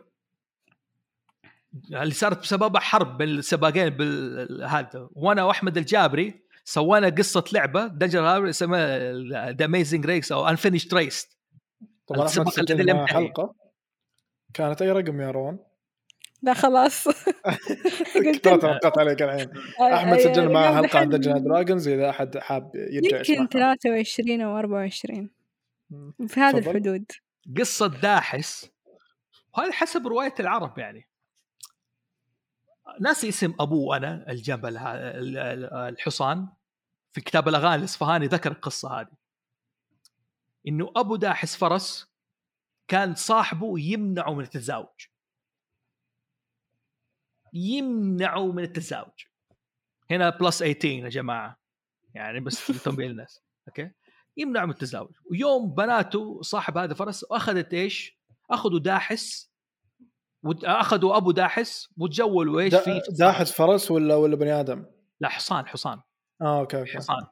اللي صارت بسببها حرب بين السباقين بالهذا وأنا وأحمد الجابري سوينا قصة لعبة dungeon اسمها The Amazing Race أو Unfinished Race طبعا أحمد السباق الذي سجل لم معاه ينتهي. حلقة. كانت أي رقم يا روان؟ لا خلاص. قلت توقعت عليك الحين. أحمد سجل معاه حلقة عن Dungeons Dragons إذا أحد حاب يرجع يمكن يسمعها. 23 أو 24 في هذا تفضل. الحدود. قصة داحس وهذا حسب رواية العرب يعني. ناسي اسم أبوه أنا الجبل الحصان في كتاب الأغاني الإصفهاني ذكر القصة هذه. إنه أبو داحس فرس كان صاحبه يمنعه من التزاوج. يمنعه من التزاوج. هنا plus 18 يا جماعة. يعني بس لتنبيه الناس okay؟ يمنعه من التزاوج. ويوم بناته صاحب هذا فرس أخذت إيش؟ أخذوا داحس أخذوا أبو داحس وتجولوا إيش في داحس فرس ولا ولا بني آدم؟ لا حصان حصان. آه okay okay. حصان.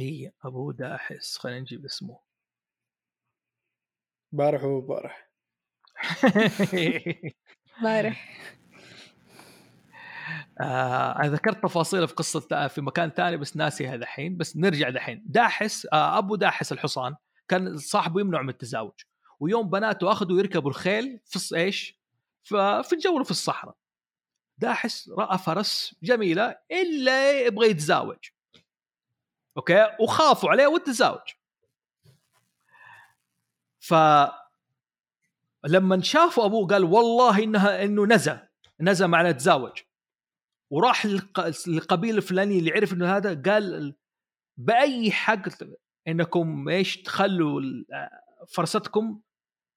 إي أبو داحس. خلينا نجيب اسمه. بارح وبارح بارح. آه أنا ذكرت تفاصيل في قصة في مكان ثاني بس ناسيها دحين بس نرجع دحين. داحس آه أبو داحس الحصان كان صاحبه يمنع من التزاوج. ويوم بناته أخذوا يركبوا الخيل في إيش؟ في الجوله في الصحراء. داحس رأى فرس جميلة إلا يبغى يتزاوج. أوكي؟ وخافوا عليه والتزاوج ف لما شافوا أبوه قال والله انها إنه نزى نزى معنا تزاوج. وراح للق- للقبيلة الفلانية اللي عرف إنه هذا قال بأي حق إنكم إيش تخلوا فرستكم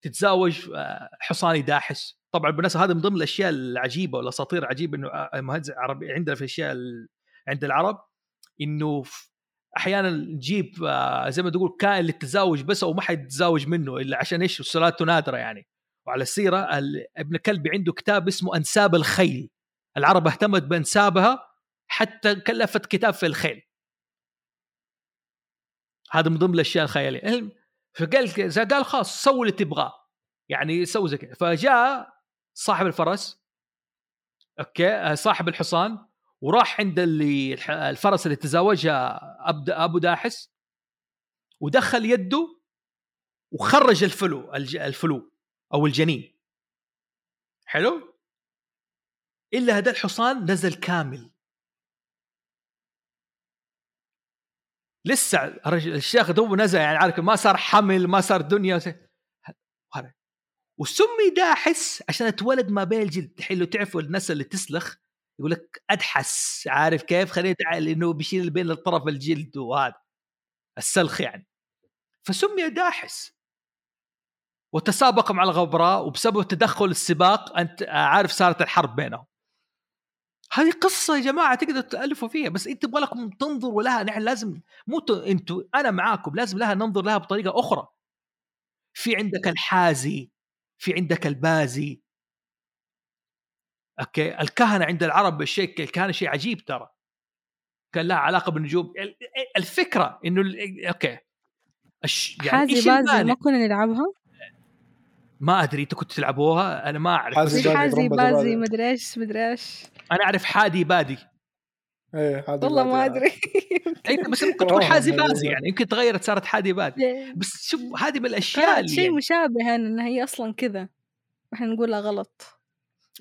تتزاوج آه، حصاني داحس. طبعا بالنسبة هذا من ضمن الأشياء العجيبة والاساطير العجيبة إنه آه، مهندس عربي عندنا في الأشياء ال- عند العرب إنه أحيانا نجيب آه، زي ما تقول كائن للتزاوج بس أو ما حد يتزاوج منه إلا عشان إيش؟ سلاته نادرة يعني. وعلى السيرة ال- ابن كلبي عنده كتاب اسمه أنساب الخيل. العرب اهتمت بأنسابها حتى كلفت كتاب في الخيل. هذا من ضمن الأشياء الخيالية. فقال قال خلاص سووا اللي تبغاه. يعني سووا زي كذا. فجاء صاحب الفرس. أوكي صاحب الحصان وراح عند اللي الفرس اللي تزاوجها أبو داحس ودخل يده وخرج الفلو الفلو أو الجنين. حلو؟ إلا هذا الحصان نزل كامل. لسه الشيخ دوب نزل يعني عارف ما صار حمل ما صار دنيا. وسمي داحس عشان اتولد ما بين الجلد. حلو تعرفوا الناس اللي تسلخ يقول لك ادحس عارف كيف؟ خليت انه بيشيل بين الطرف الجلد وهذا. السلخ يعني. فسمي داحس وتسابق مع الغبراء وبسبب تدخل السباق انت عارف صارت الحرب بينهم. هذه قصة يا جماعة تقدروا تألفوا فيها بس انت يبغى لكم تنظروا لها نحن لازم مو إنتوا أنا معاكم لازم لها ننظر لها بطريقة أخرى. في عندك الحازي في عندك الحازي. okay؟ الكهنة عند العرب الشيء الكهنه شيء عجيب ترى. كان لها علاقة بالنجوم. ال- الفكرة إنه okay. الش... يعني حازي بازي؟ ما كنا نلعبها؟ ما أدري إنتوا كنتوا تلعبوها أنا ما أعرف. حازي بازي،. مدري إيش مدري إيش. أنا أعرف حادي بادي. إيه هذا والله اللي ما. أدري. أنت بس ممكن تكون حازي بازي. يعني يمكن تغيرت صارت حادي بادي. بس شوف هذه من الأشياء اللي شيء يعني مشابه أنا انها هي أصلا كذا. إحنا نقولها غلط.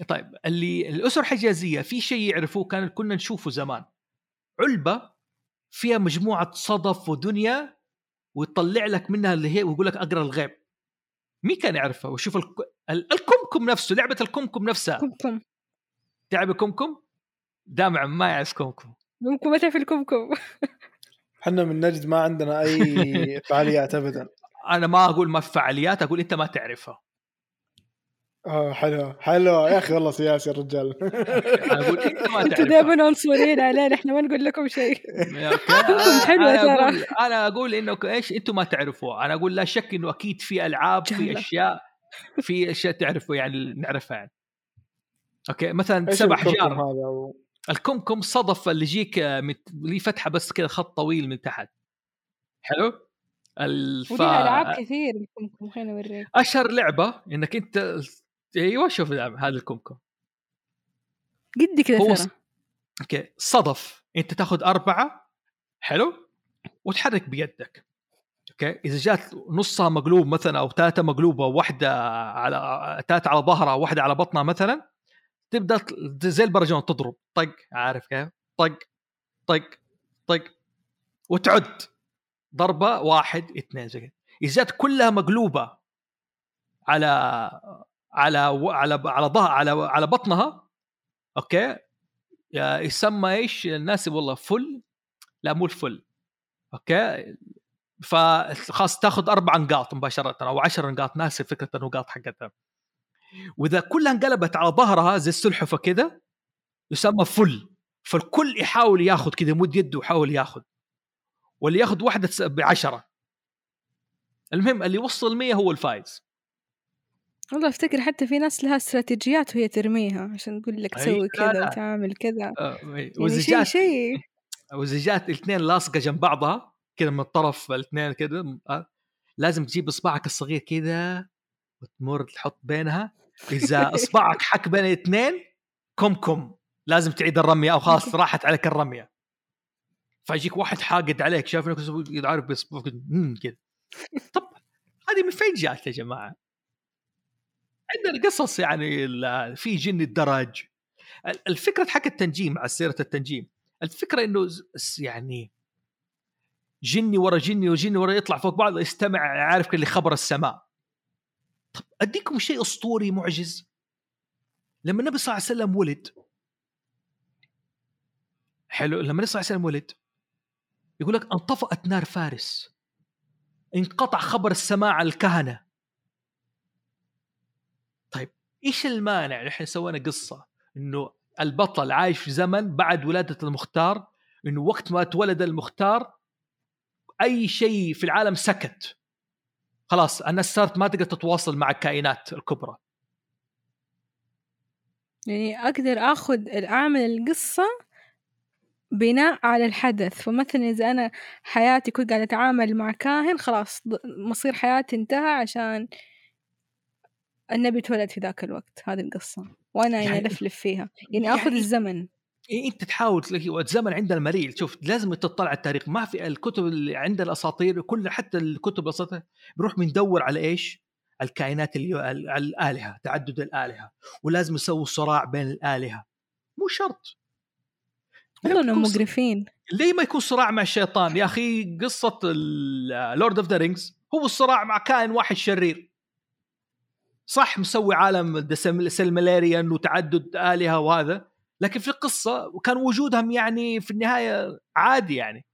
طيب اللي الأسر الحجازيه في شيء يعرفوه كان كنا نشوفه زمان. علبة فيها مجموعة صدف ودنيا ويطلع لك منها اللي هي ويقول لك أقرأ الغيب. مين كان يعرفها وشوف الك... ال- الكمكم نفسه لعبة الكمكم نفسها. كمكم. تعب كمكم دامع ما يعرف كمكم. ممكن ما تعرف الكمكم. إحنا من نجد ما عندنا أي فعاليات ابدا. أنا ما أقول ما في فعاليات أقول أنت ما تعرفها. آه حلو. حلو. يا أخي والله سياسي الرجال. أقول إنت ما أنتوا دائما عنصريين علينا إحنا ما نقول لكم شيء. أنا ترى. أقول أنا أقول إنه إيش أنتم ما تعرفوها أنا أقول لا شك إنه أكيد في ألعاب في. أشياء في أشياء تعرفوا يعني نعرفها يعني. أوكي مثلا سبع احجار و- الكمكم صدف اللي يجيك مت- ليه فتحة بس كذا خط طويل من تحت. حلو؟ الف... وليها ألعاب كثير لكم خلينا أوريك. أشهر لعبة إنك أنت أيوه شوف هذا الكمكم قد كذا هو okay صدف أنت تاخذ أربعة حلو وتحرك بيدك. okay إذا جات نصها مقلوب مثلا أو ثلاثة مقلوبة واحدة على ثلاثة على ظهرها وواحده على بطنها مثلا تبدأ زي البرجون تضرب طق عارف كيف؟ طق طق طق وتعد. ضربة واحد اثنين زي كذا. إذا جات كلها مقلوبة على على على على على على بطنها. okay؟ يسمى إيش الناس والله full. لا مو ال full. okay؟ فخلاص تاخذ أربع نقاط مباشرة أو عشر نقاط. ناسي فكرة النقاط حقتها. وإذا كلها انقلبت على ظهرها زي السلحفة كده يسمى فل. فالكل يحاول ياخذ كذا يمد يده ويحاول ياخذ. واللي ياخذ واحدة بعشرة. المهم اللي يوصل 100 هو الفايز. والله أفتكر حتى في ناس لها استراتيجيات وهي ترميها عشان تقول لك أي، سوي لا، كذا. وتعامل كذا. آه، يعني شيء شيء. واذا جات الاثنين لاصقة جنب بعضها كذا من الطرف الاثنين كذا آه، لازم تجيب إصبعك الصغير كذا وتمر تحط بينها. إذا إصبعك حك بين الاثنين كم كم. لازم تعيد الرمية أو خلاص راحت عليك الرمية. فيجيك واحد حاقد عليك شايف انك عارف كذا. طب هذه من فين جات يا جماعة؟ عندنا قصص يعني في جن الدرج ال- الفكرة حق التنجيم على سيرة التنجيم الفكرة إنه يعني جني ورا جني وجني ورا يطلع فوق بعض يستمع عارف اللي خبر السماء. طب أديكم شيء أسطوري معجز؟ لما النبي صلى الله عليه وسلم ولد. حلو لما النبي صلى الله عليه وسلم ولد يقول لك أنطفأت نار فارس. انقطع خبر السماء على الكهنة. إيش المانع؟ نحن سوينا قصة إنه البطل عايش في زمن بعد ولادة المختار إنه وقت ما تولد المختار أي شيء في العالم سكت. خلاص الناس صارت ما تقدر تتواصل مع الكائنات الكبرى. يعني أقدر آخذ اعمل القصة بناء على الحدث. فمثلا إذا أنا حياتي كنت قاعدة أتعامل مع كاهن خلاص مصير حياتي انتهى عشان النبي اتولد في ذاك الوقت هذه القصة. وأنا يعني يعني- الفلف فيها يعني آخذ يعني- الزمن. إيه أنت تحاول تلاقي الزمن عندنا مريل شوف لازم تطلع على التاريخ. ما في الكتب اللي عند الأساطير كل حتى الكتب الأساطير بنروح بندور على إيش؟ الكائنات اللي ال- الآلهة تعدد الآلهة. ولازم يسووا صراع بين الآلهة. مو شرط. والله إنهم مقرفين. ليه ما يكون صراع مع الشيطان؟ يا أخي قصة Lord of the Rings هو الصراع مع كائن واحد شرير. صح مسوي عالم Silmarillion وتعدد آلهة وهذا لكن في القصة وكان وجودهم يعني في النهاية عادي يعني.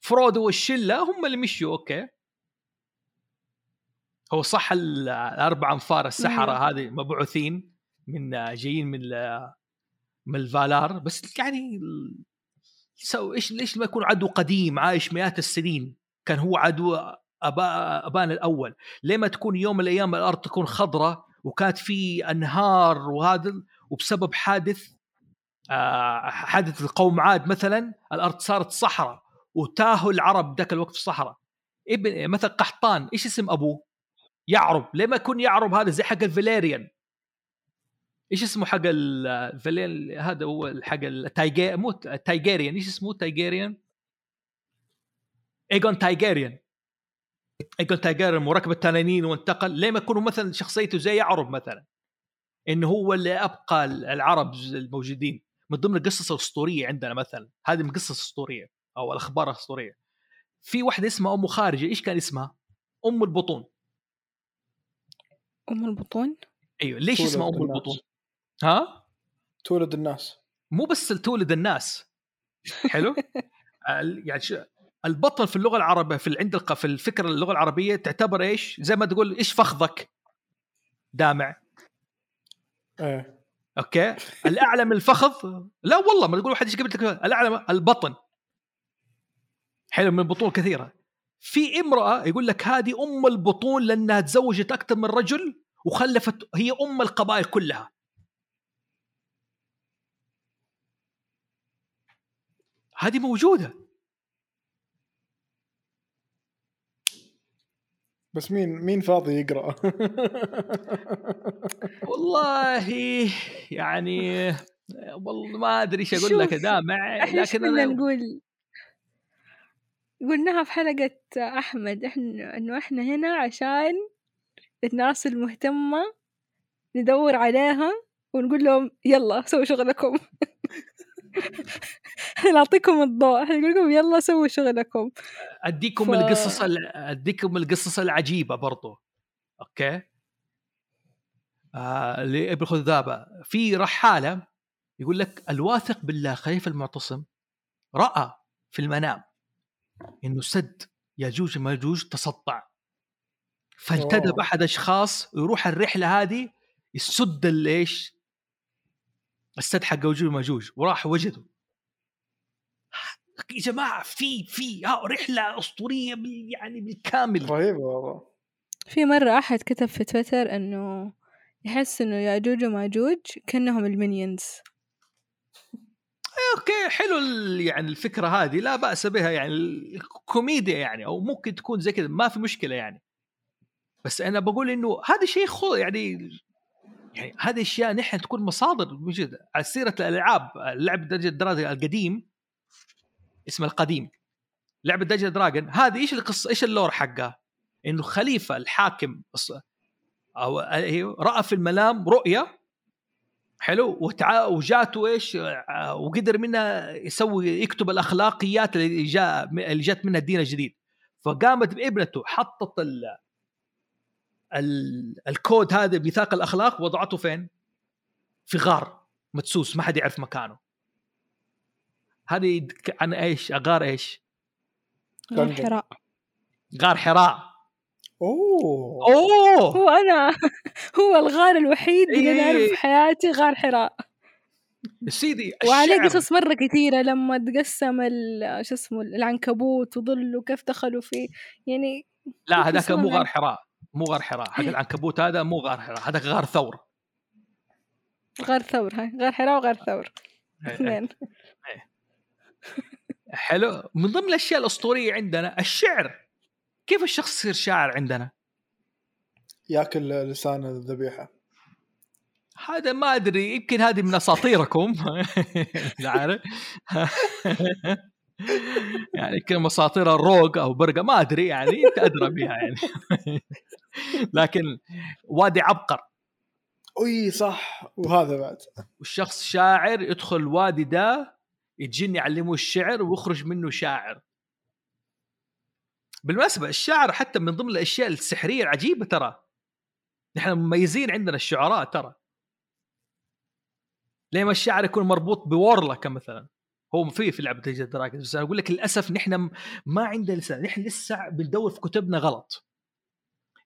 فرودو والشلة هم اللي مشوا okay. هو صح ال- الأربع أنفار السحرة. هذه مبعوثين من جايين من من الفالار بس يعني so إيش ليش ما يكون عدو قديم عايش مئات السنين؟ كان هو عدو أبا ابانا الأول. ليه ما تكون يوم من الأيام الأرض تكون خضراء وكانت في أنهار وهذا وبسبب حادث آه، حادث القوم عاد مثلا الأرض صارت صحراء وتاهوا العرب ذاك الوقت في الصحراء. ابن مثلا قحطان إيش اسم أبوه؟ يعرب. ليه ما يكون يعرب هذا زي حق الفاليريان. إيش اسمه حق ال- الفاليريان؟ هذا هو حق التايجي مو تايجيريان. إيش اسمه تايجيريان؟ ايجون تايجيريان. ايجون تايجيريان مركب التنانين وانتقل ليه ما يكونوا مثلا شخصيته زي يعرب مثلا إنه هو اللي أبقى العرب الموجودين من ضمن القصص الأسطورية عندنا مثلا هذه من قصص أسطورية أو الأخبار الأسطورية في واحدة اسمها أم خارجة إيش كان اسمها؟ أم البطون أم البطون أيوه ليش اسمها أم الناس. البطون؟ ها؟ تولد الناس مو بس تولد الناس حلو؟ يعني شو- البطل في اللغة العربية في عند في الفكرة اللغة العربية تعتبر إيش؟ زي ما تقول إيش فخذك؟ دامع. إيه. أوكي؟ الاعلى من الفخذ؟ لا والله ما تقول واحد إيش قبل الاعلى البطن. حلو من البطون كثيرة. في امرأة يقول لك هذه أم البطون لأنها تزوجت أكثر من رجل وخلفت هي أم القبائل كلها. هذه موجودة. بس مين مين فاضي يقرأ؟ والله يعني والله ما أدري إيش أقول لك دامع إحنا لكن كنا أنا نقول؟ قلناها في حلقة أحمد إحنا إنه إحنا هنا عشان الناس المهتمة ندور عليها ونقول لهم يلا سووا شغلكم. إحنا نعطيكم الضوء. إحنا نقول لكم يلا سووا شغلكم. أديكم ف- القصص ال- أديكم القصص العجيبة برضو. أوكي؟ آه لابن خذابه في رحالة يقول لك الواثق بالله خليفة المعتصم رأى في المنام إنه سد ياجوج وماجوج تصدع فانتدب أوه. أحد أشخاص يروح الرحلة هذه يسد الايش السد حق ياجوج وماجوج وراح وجده يا جماعة في في ها رحلة أسطورية بال- يعني بالكامل. رهيبة والله. في مرة أحد كتب في تويتر إنه يحس إنه ياجوج وماجوج كأنهم ال Minions. okay حلو ال- يعني الفكرة هذه لا بأس بها يعني الكوميديا يعني أو ممكن تكون زي كذا ما في مشكلة يعني. بس أنا بقول إنه هذا شيء خو يعني يعني هذه أشياء نحن تكون مصادر موجودة. على سيرة الألعاب لعبة Dungeon Dragon القديم اسمه القديم. لعبه Dungeon Dragon هذه إيش القصة؟ إيش ال lore حقها؟ إنه خليفة الحاكم أو أيوه، رأى في المنام رؤية. حلو؟ وتع... وجاته إيش آه، وقدر منها يسوي يكتب الأخلاقيات اللي جاء اللي جات منها الدين الجديد. فقامت بابنته حطت ال... ال... الكود هذا ميثاق الأخلاق وضعته فين؟ في غار مدسوس ما حد يعرف مكانه هذه عن إيش؟ غار إيش؟ دنجن. حراء غار حراء أوه أوه هو أنا هو الغار الوحيد اللي أنا أعرف إيه. في حياتي غار حراء سيدي وعليه قصص مرة كثيرة لما تقسم ال- شو اسمه العنكبوت وظل وكيف دخلوا فيه يعني لا في هذاك مو غار حراء مو غار حراء. حق العنكبوت هذا مو غار حراء هذاك غار ثور. غار ثور هاي. غار حراء وغار ثور. اثنين. حلو. من ضمن الأشياء الأسطورية عندنا الشعر. كيف الشخص يصير شاعر عندنا؟ ياكل لسان الذبيحة. هذا ما أدري يمكن هذه من أساطيركم. لا عارف يعني يمكن أساطير الروق أو برقة ما أدري يعني انت أدرى بها يعني. لكن وادي عبقر. أي صح وهذا بعد. والشخص شاعر يدخل الوادي ده يتجن يعلمه الشعر ويخرج منه شاعر. بالمناسبة الشعر حتى من ضمن الأشياء السحرية العجيبة ترى. نحن مميزين عندنا الشعراء ترى. ليه ما الشعر يكون مربوط ب warlock مثلا؟ هو في في لعبة Dungeon Dragons بس أنا أقول لك للأسف نحن ما عندنا لسان. نحن لسه بندور في كتبنا غلط.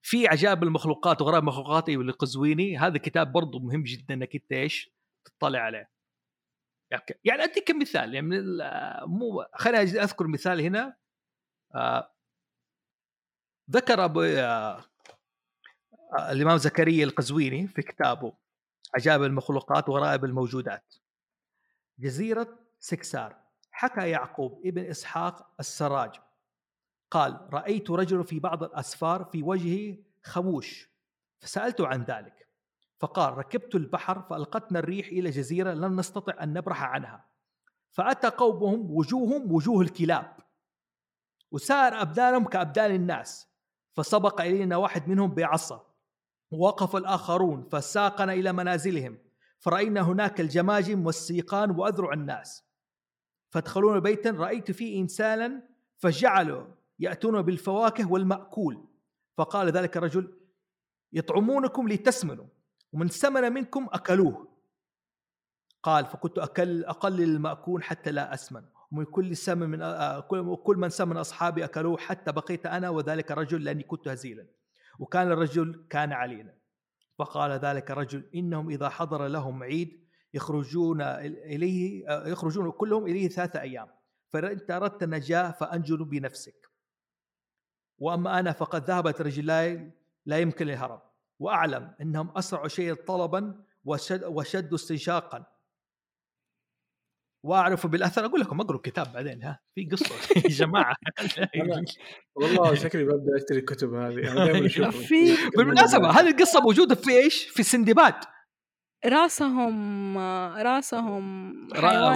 في عجائب المخلوقات وغرائب المخلوقات أيوة لقزويني هذا كتاب برضه مهم جدا انك انت إيش؟ تطلع عليه. يعني- يعني أديك مثال يعني من مو خليني أذكر مثال هنا. آه ذكر أبو آه، الإمام زكريا القزويني في كتابه عجائب المخلوقات وغرائب الموجودات. جزيرة سكسار. حكى يعقوب ابن إسحاق السراج. قال رأيت رجل في بعض الأسفار في وجهه خموش فسالته عن ذلك. فقال ركبت البحر فألقتنا الريح إلى جزيرة لم نستطع أن نبرح عنها. فأتى قومهم وجوههم وجوه الكلاب. وسار أبدانهم كأبدان الناس. فسبق إلينا واحد منهم بعصا. ووقف الآخرون فساقنا إلى منازلهم. فرأينا هناك الجماجم والسيقان وأذرع الناس. فادخلون بيتا رأيت فيه إنسانا فجعلوا يأتون بالفواكه والمأكول. فقال ذلك الرجل يطعمونكم لتسمنوا ومن سمن منكم أكلوه. قال فكنت أكل أقلل المأكول حتى لا أسمن ومن كل سمن من آه، كل من سمن أصحابي أكلوه حتى بقيت أنا وذلك الرجل لأني كنت هزيلا. وكان الرجل كان علينا فقال ذلك الرجل إنهم إذا حضر لهم عيد يخرجون إليه آه، يخرجون كلهم إليه ثلاثة أيام فانت اردت النجاه فانجل بنفسك. وأما أنا فقد ذهبت رجلاي لا يمكن الهرب. وأعلم إنهم أسرع شيء طلبا وشد وشد استنشاقا. وأعرف بالأثر أقول لكم اقروا الكتاب بعدين ها؟ في قصة يا جماعة. والله شكلي ببدأ أشتري الكتب هذه أنا دائما اشوفها في بالمناسبة هذه القصة موجودة في إيش؟ في سندباد. راسهم راسهم را- حيوان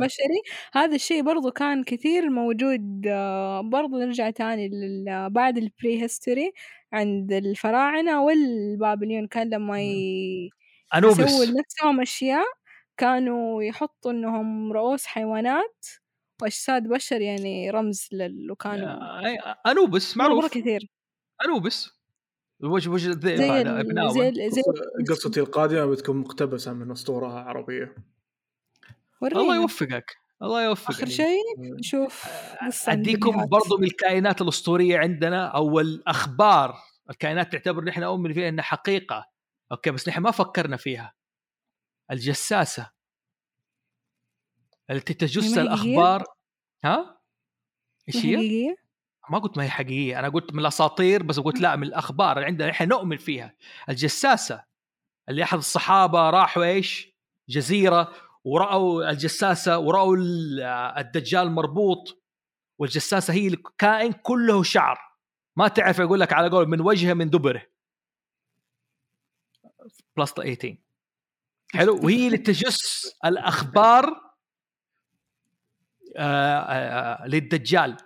بشري. هذا الشيء برضو كان كثير موجود برضو نرجع تاني لل- بعد البري هيستوري عند الفراعنة والبابليون كان لما يسووا لنفسهم أشياء كانوا يحطوا إنهم رؤوس حيوانات وأجساد بشر يعني رمز لل وكانوا آه، أنوبس مرة معروف. كثير. أنوبس. وجه وجه الذئب زي هذا؟ قص- قصتي القادمة بتكون مقتبسة من اسطوره عربية. ورينا. الله يوفقك. الله يوفقك. آخر شيء نشوف أديكم. برضو من الكائنات الأسطورية عندنا أو الأخبار. الكائنات تعتبر نحن نؤمن فيها إنها حقيقة. أوكي بس نحن ما فكرنا فيها. الجساسة. التي تجس الأخبار. ها؟ إيش هي؟ ما قلت ما هي حقيقية أنا قلت من الأساطير بس قلت لا من الأخبار اللي عندنا. إحنا نؤمن فيها. الجساسة اللي أحد الصحابة راحوا إيش؟ جزيرة ورأوا الجساسة ورأوا ال- الدجال مربوط والجساسة هي الكائن كله شعر. ما تعرف يقول لك على قول من وجهه من دبره. بلس 18 حلو؟ وهي اللي تجس الأخبار آه، آه، آه، للدجال.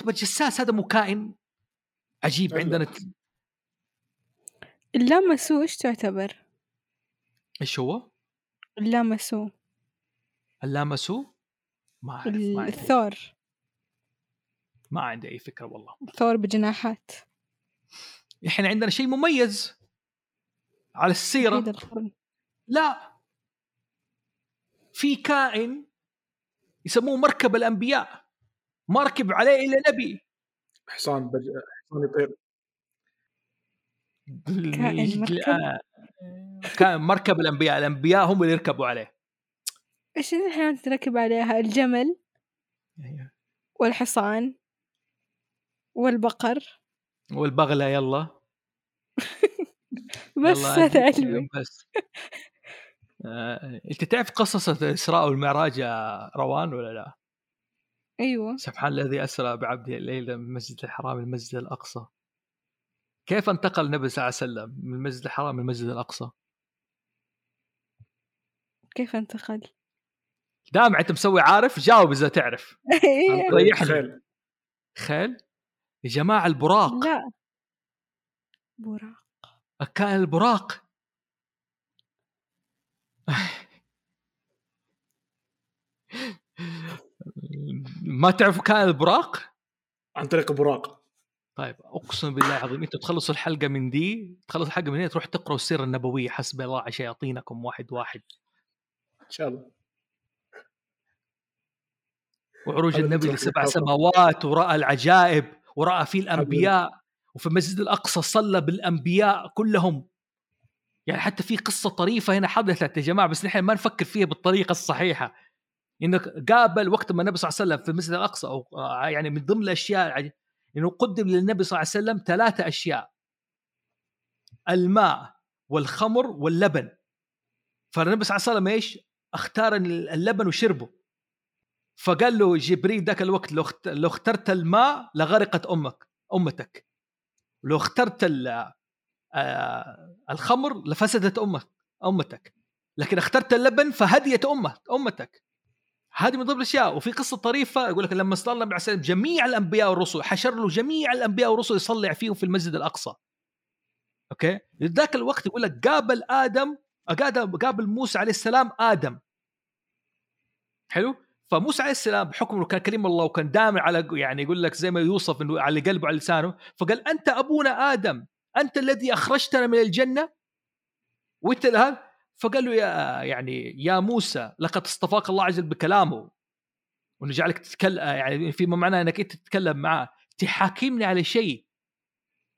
طب الجساس هذا مو كائن؟ عجيب أيوة. عندنا اللامسو إيش تعتبر؟ إيش هو؟ اللامسو. اللامسو؟ ما أعرف ما عندي, الثور. ما عندي أي فكرة والله. ثور بجناحات. إحنا عندنا شيء مميز على السيرة. لا. في كائن يسموه مركب الأنبياء. ما ركب عليه إلا نبي. حصان بج... حصان يطير. كائن مركب؟ كائن مركب الأنبياء الأنبياء هم اللي يركبوا عليه. إيش الحيوانات تركب عليها؟ الجمل والحصان والبقر. والبغلة يلا. بس هذا علمي. بس. آه، أنت تعرف قصص الاسراء والمعراج يا روان ولا لا؟ أيوة. سبحان الذي أسرى بعبده الليلة من المسجد الحرام المسجد الأقصى. كيف انتقل النبي صلى الله عليه وسلم من المسجد الحرام إلى المسجد الأقصى؟ كيف انتقل؟ دام انت مسوي عارف جاوب إذا تعرف. إيه. ريحني. خيل. خيل؟ يا جماعة البراق. لا. براق. كان البراق. ما تعرفوا كان البراق؟ عن طريق براق. طيب أقسم بالله العظيم أنتم تخلصوا الحلقة من دي تخلص الحلقة من هنا تروح تقرأوا السيرة النبوية حسب الله على شياطينكم واحد واحد. إن شاء الله. وعروج النبي لسبع. سماوات ورأى العجائب ورأى فيه الأنبياء وفي المسجد الأقصى صلى بالأنبياء كلهم. يعني حتى في قصة طريفة هنا حدثت يا جماعة بس نحن ما نفكر فيها بالطريقة الصحيحة. انه قابل وقت ما النبي صلى الله عليه وسلم في المسجد الأقصى أو آه، يعني من ضمن الأشياء العج- إنه قدم للنبي صلى الله عليه وسلم ثلاثة أشياء. الماء والخمر واللبن. فالنبي صلى الله عليه وسلم إيش؟ اختار اللبن وشربه. فقال له جبريل ذاك الوقت لو اخت- لو اخترت الماء لغرقت أمك أمتك. لو اخترت آه، الخمر لفسدت أمك أمتك. لكن اخترت اللبن فهديت أمه أمتك. هذه من ضمن الأشياء. وفي قصة طريفة يقول لك لما صلى النبي عليه جميع الأنبياء والرسل حشر له جميع الأنبياء والرسل يصلي فيهم في المسجد الأقصى. أوكي؟ ذاك الوقت يقول لك قابل آدم قابل موسى عليه السلام آدم. حلو؟ فموسى عليه السلام بحكم انه كان كريم الله وكان دائما على يعني يقول لك زي ما يوصف إنه على قلبه على لسانه. فقال أنت أبونا آدم أنت الذي أخرجتنا من الجنة؟ وانت هذا فقال له يا يعني يا موسى لقد اصطفاك الله عز وجل بكلامه. وانه جعلك تتكلم يعني فيما معناه إنك أنت تتكلم معه تحاكمني على شيء.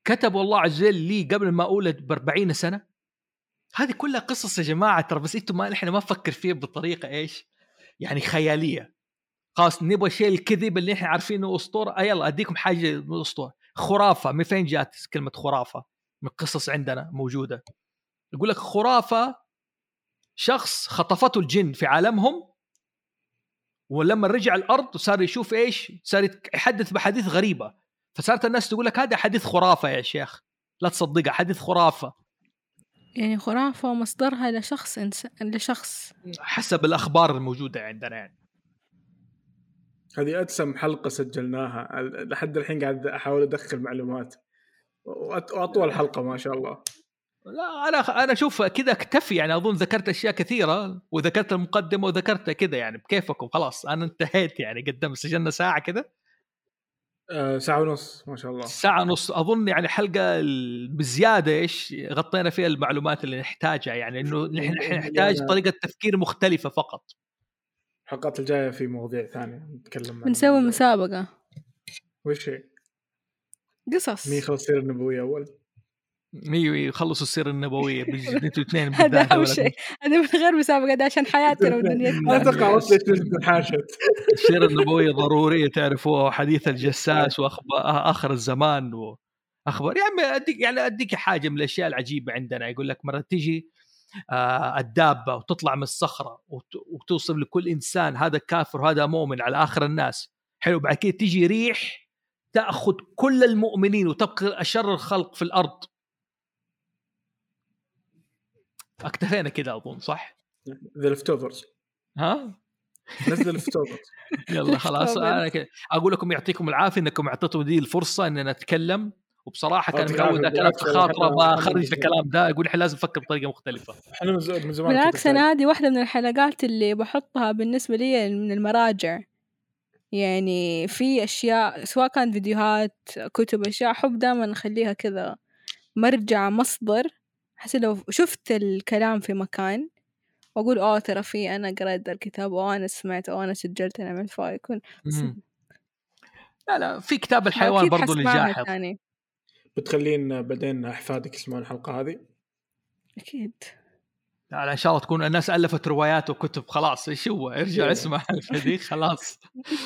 كتبوا الله عز وجل لي قبل ما أولد ب 40 سنة. هذه كلها قصص يا جماعة. ترى بس أنتم ما إحنا ما نفكر فيها بطريقة إيش؟ يعني خيالية. خلاص نبغى شيء الكذب اللي إحنا عارفينه أسطورة. آه يلا أديكم حاجة من أسطورة. خرافة. من فين جات كلمة خرافة؟ من قصص عندنا موجودة. يقول لك خرافة شخص خطفته الجن في عالمهم ولما رجع الأرض صار يشوف إيش؟ صار يحدث بحديث غريبة. فصارت الناس تقول لك هذا حديث خرافة يا شيخ. لا تصدقها حديث خرافة. يعني خرافة مصدرها لشخص إنس... لشخص. حسب الأخبار الموجودة عندنا يعني. هذه ادسم حلقة سجلناها. لحد الحين قاعد أحاول أدخل معلومات. وأط- وأطول حلقة ما شاء الله. لا أنا أنا أشوف كذا أكتفي يعني أظن ذكرت أشياء كثيرة وذكرت المقدمة وذكرت كذا يعني بكيفكم خلاص أنا انتهيت يعني قدام سجلنا ساعة كذا. آه ساعة ونص ما شاء الله. ساعة ونص أظن يعني حلقة ال- بزيادة إيش غطينا فيها المعلومات اللي نحتاجها يعني إنه نحن نحن نحتاج طريقة تفكير مختلفة فقط. الحلقات الجاية في مواضيع ثانية نتكلم بنسوي مسابقة. وش هي؟ قصص. مين يخلص السيره النبوية أول؟ أيوه يخلصوا السيره النبوية أنتوا اثنين هذا ولا- شيء. هذا من غير مسابقة ده عشان حياتنا ودنيتنا ليش انحاشت السيره النبوية ضرورية تعرفوها حديث الجساس واخبار آخر الزمان واخبار يا عمي أديك يعني أديك حاجة من الأشياء العجيبة عندنا. يقول لك مرة تيجي آه الدابة وتطلع من الصخرة وت- وتوصل لكل إنسان هذا كافر وهذا مؤمن على آخر الناس. حلو بعد كده تيجي ريح تأخذ كل المؤمنين وتبقى أشر الخلق في الأرض. اكتفينا كده أظن صح؟ ذا لفتوفرز ها؟ نزل لفتوفرز يلا خلاص. أنا أقول لكم يعطيكم العافية إنكم اعطيتوا دي الفرصة ان نتكلم وبصراحة كان متعود كلام بالعكس، خاطره بخرج الكلام ده يقول إحنا لازم نفكر بطريقة مختلفة إحنا من زمان بالعكس أنا هذه واحدة من الحلقات اللي بحطها بالنسبة لي من المراجع يعني في أشياء سواء كانت فيديوهات كتب أشياء أحب دائما أخليها كذا مرجع مصدر حتى لو شفت الكلام في مكان وأقول أوه ترى في أنا قرأت الكتاب أو أنا سمعت أو أنا سجلت أنا عملت فيكون مم. لا لا في كتاب الحيوان برضو اللي جاحظ بتخلين بعدين أحفادك يسمعون الحلقة هذه؟ أكيد. لا لا إن شاء الله تكون الناس ألفت روايات وكتب خلاص إيش هو؟ ارجع إيه. اسمع الحديث خلاص.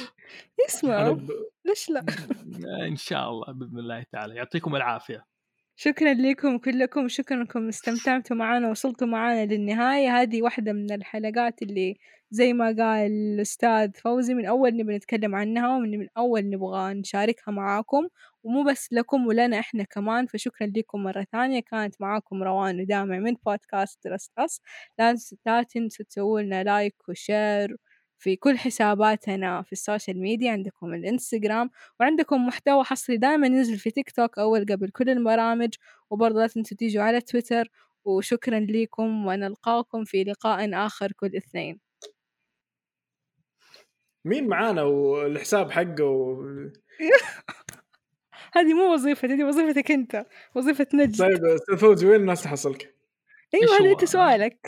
يسمعوا. ب... ليش لا؟ إن شاء الله بإذن الله تعالى. يعطيكم العافية. شكرا لكم كلكم شكرا انكم استمتعتوا معنا وصلتوا معنا للنهاية. هذه واحدة من الحلقات اللي زي ما قال الأستاذ فوزي من أول نبي نتكلم عنها ومن من أول نبغى نشاركها معاكم. ومو بس لكم ولنا إحنا كمان فشكرا لكم مرة ثانية. كانت معاكم روان ودامع من بودكاست تنس- لا تنسوا تسووا لنا like و share في كل حساباتنا في ال social media عندكم الإنستغرام وعندكم محتوى حصري دائما ينزل في تيك توك أول قبل كل البرامج وبرضه لا تنسوا تيجوا على تويتر وشكرا لكم ونلقاكم في لقاء آخر كل اثنين مين معانا والحساب حقه و... هذه مو وظيفتي هذه وظيفتك أنت وظيفة نجد طيب أستاذ فوزي وين الناس تحصلك؟ أيوة إيش هذا؟ أنت سؤالك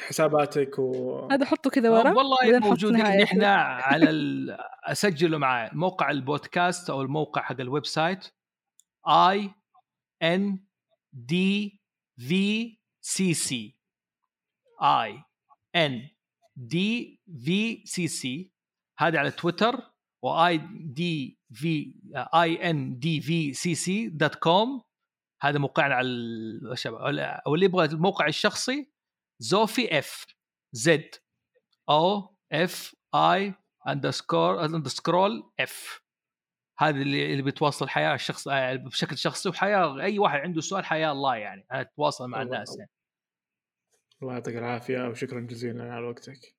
حساباتك و هذا حطه كذا ورا والله موجودين. نحن على ال... أسجلوا معي. موقع البودكاست أو الموقع حق الويب سايت اي ان دي في سي سي اي ان دي في سي سي هذا على تويتر واي دي في اي ان دي في سي سي دوت كوم هذا موقعنا على الشباب أو اللي يبغى الموقع الشخصي زوفي اف زد أو اف اي اندرسكور اندرسكرول اف هذا اللي اللي بيتواصل الحياة الشخص آه، بشكل شخصي وحياة أي واحد عنده سؤال حياة الله يعني أنا اتواصل مع الناس يعني. الله يعطيك العافية وشكرا جزيلا على وقتك.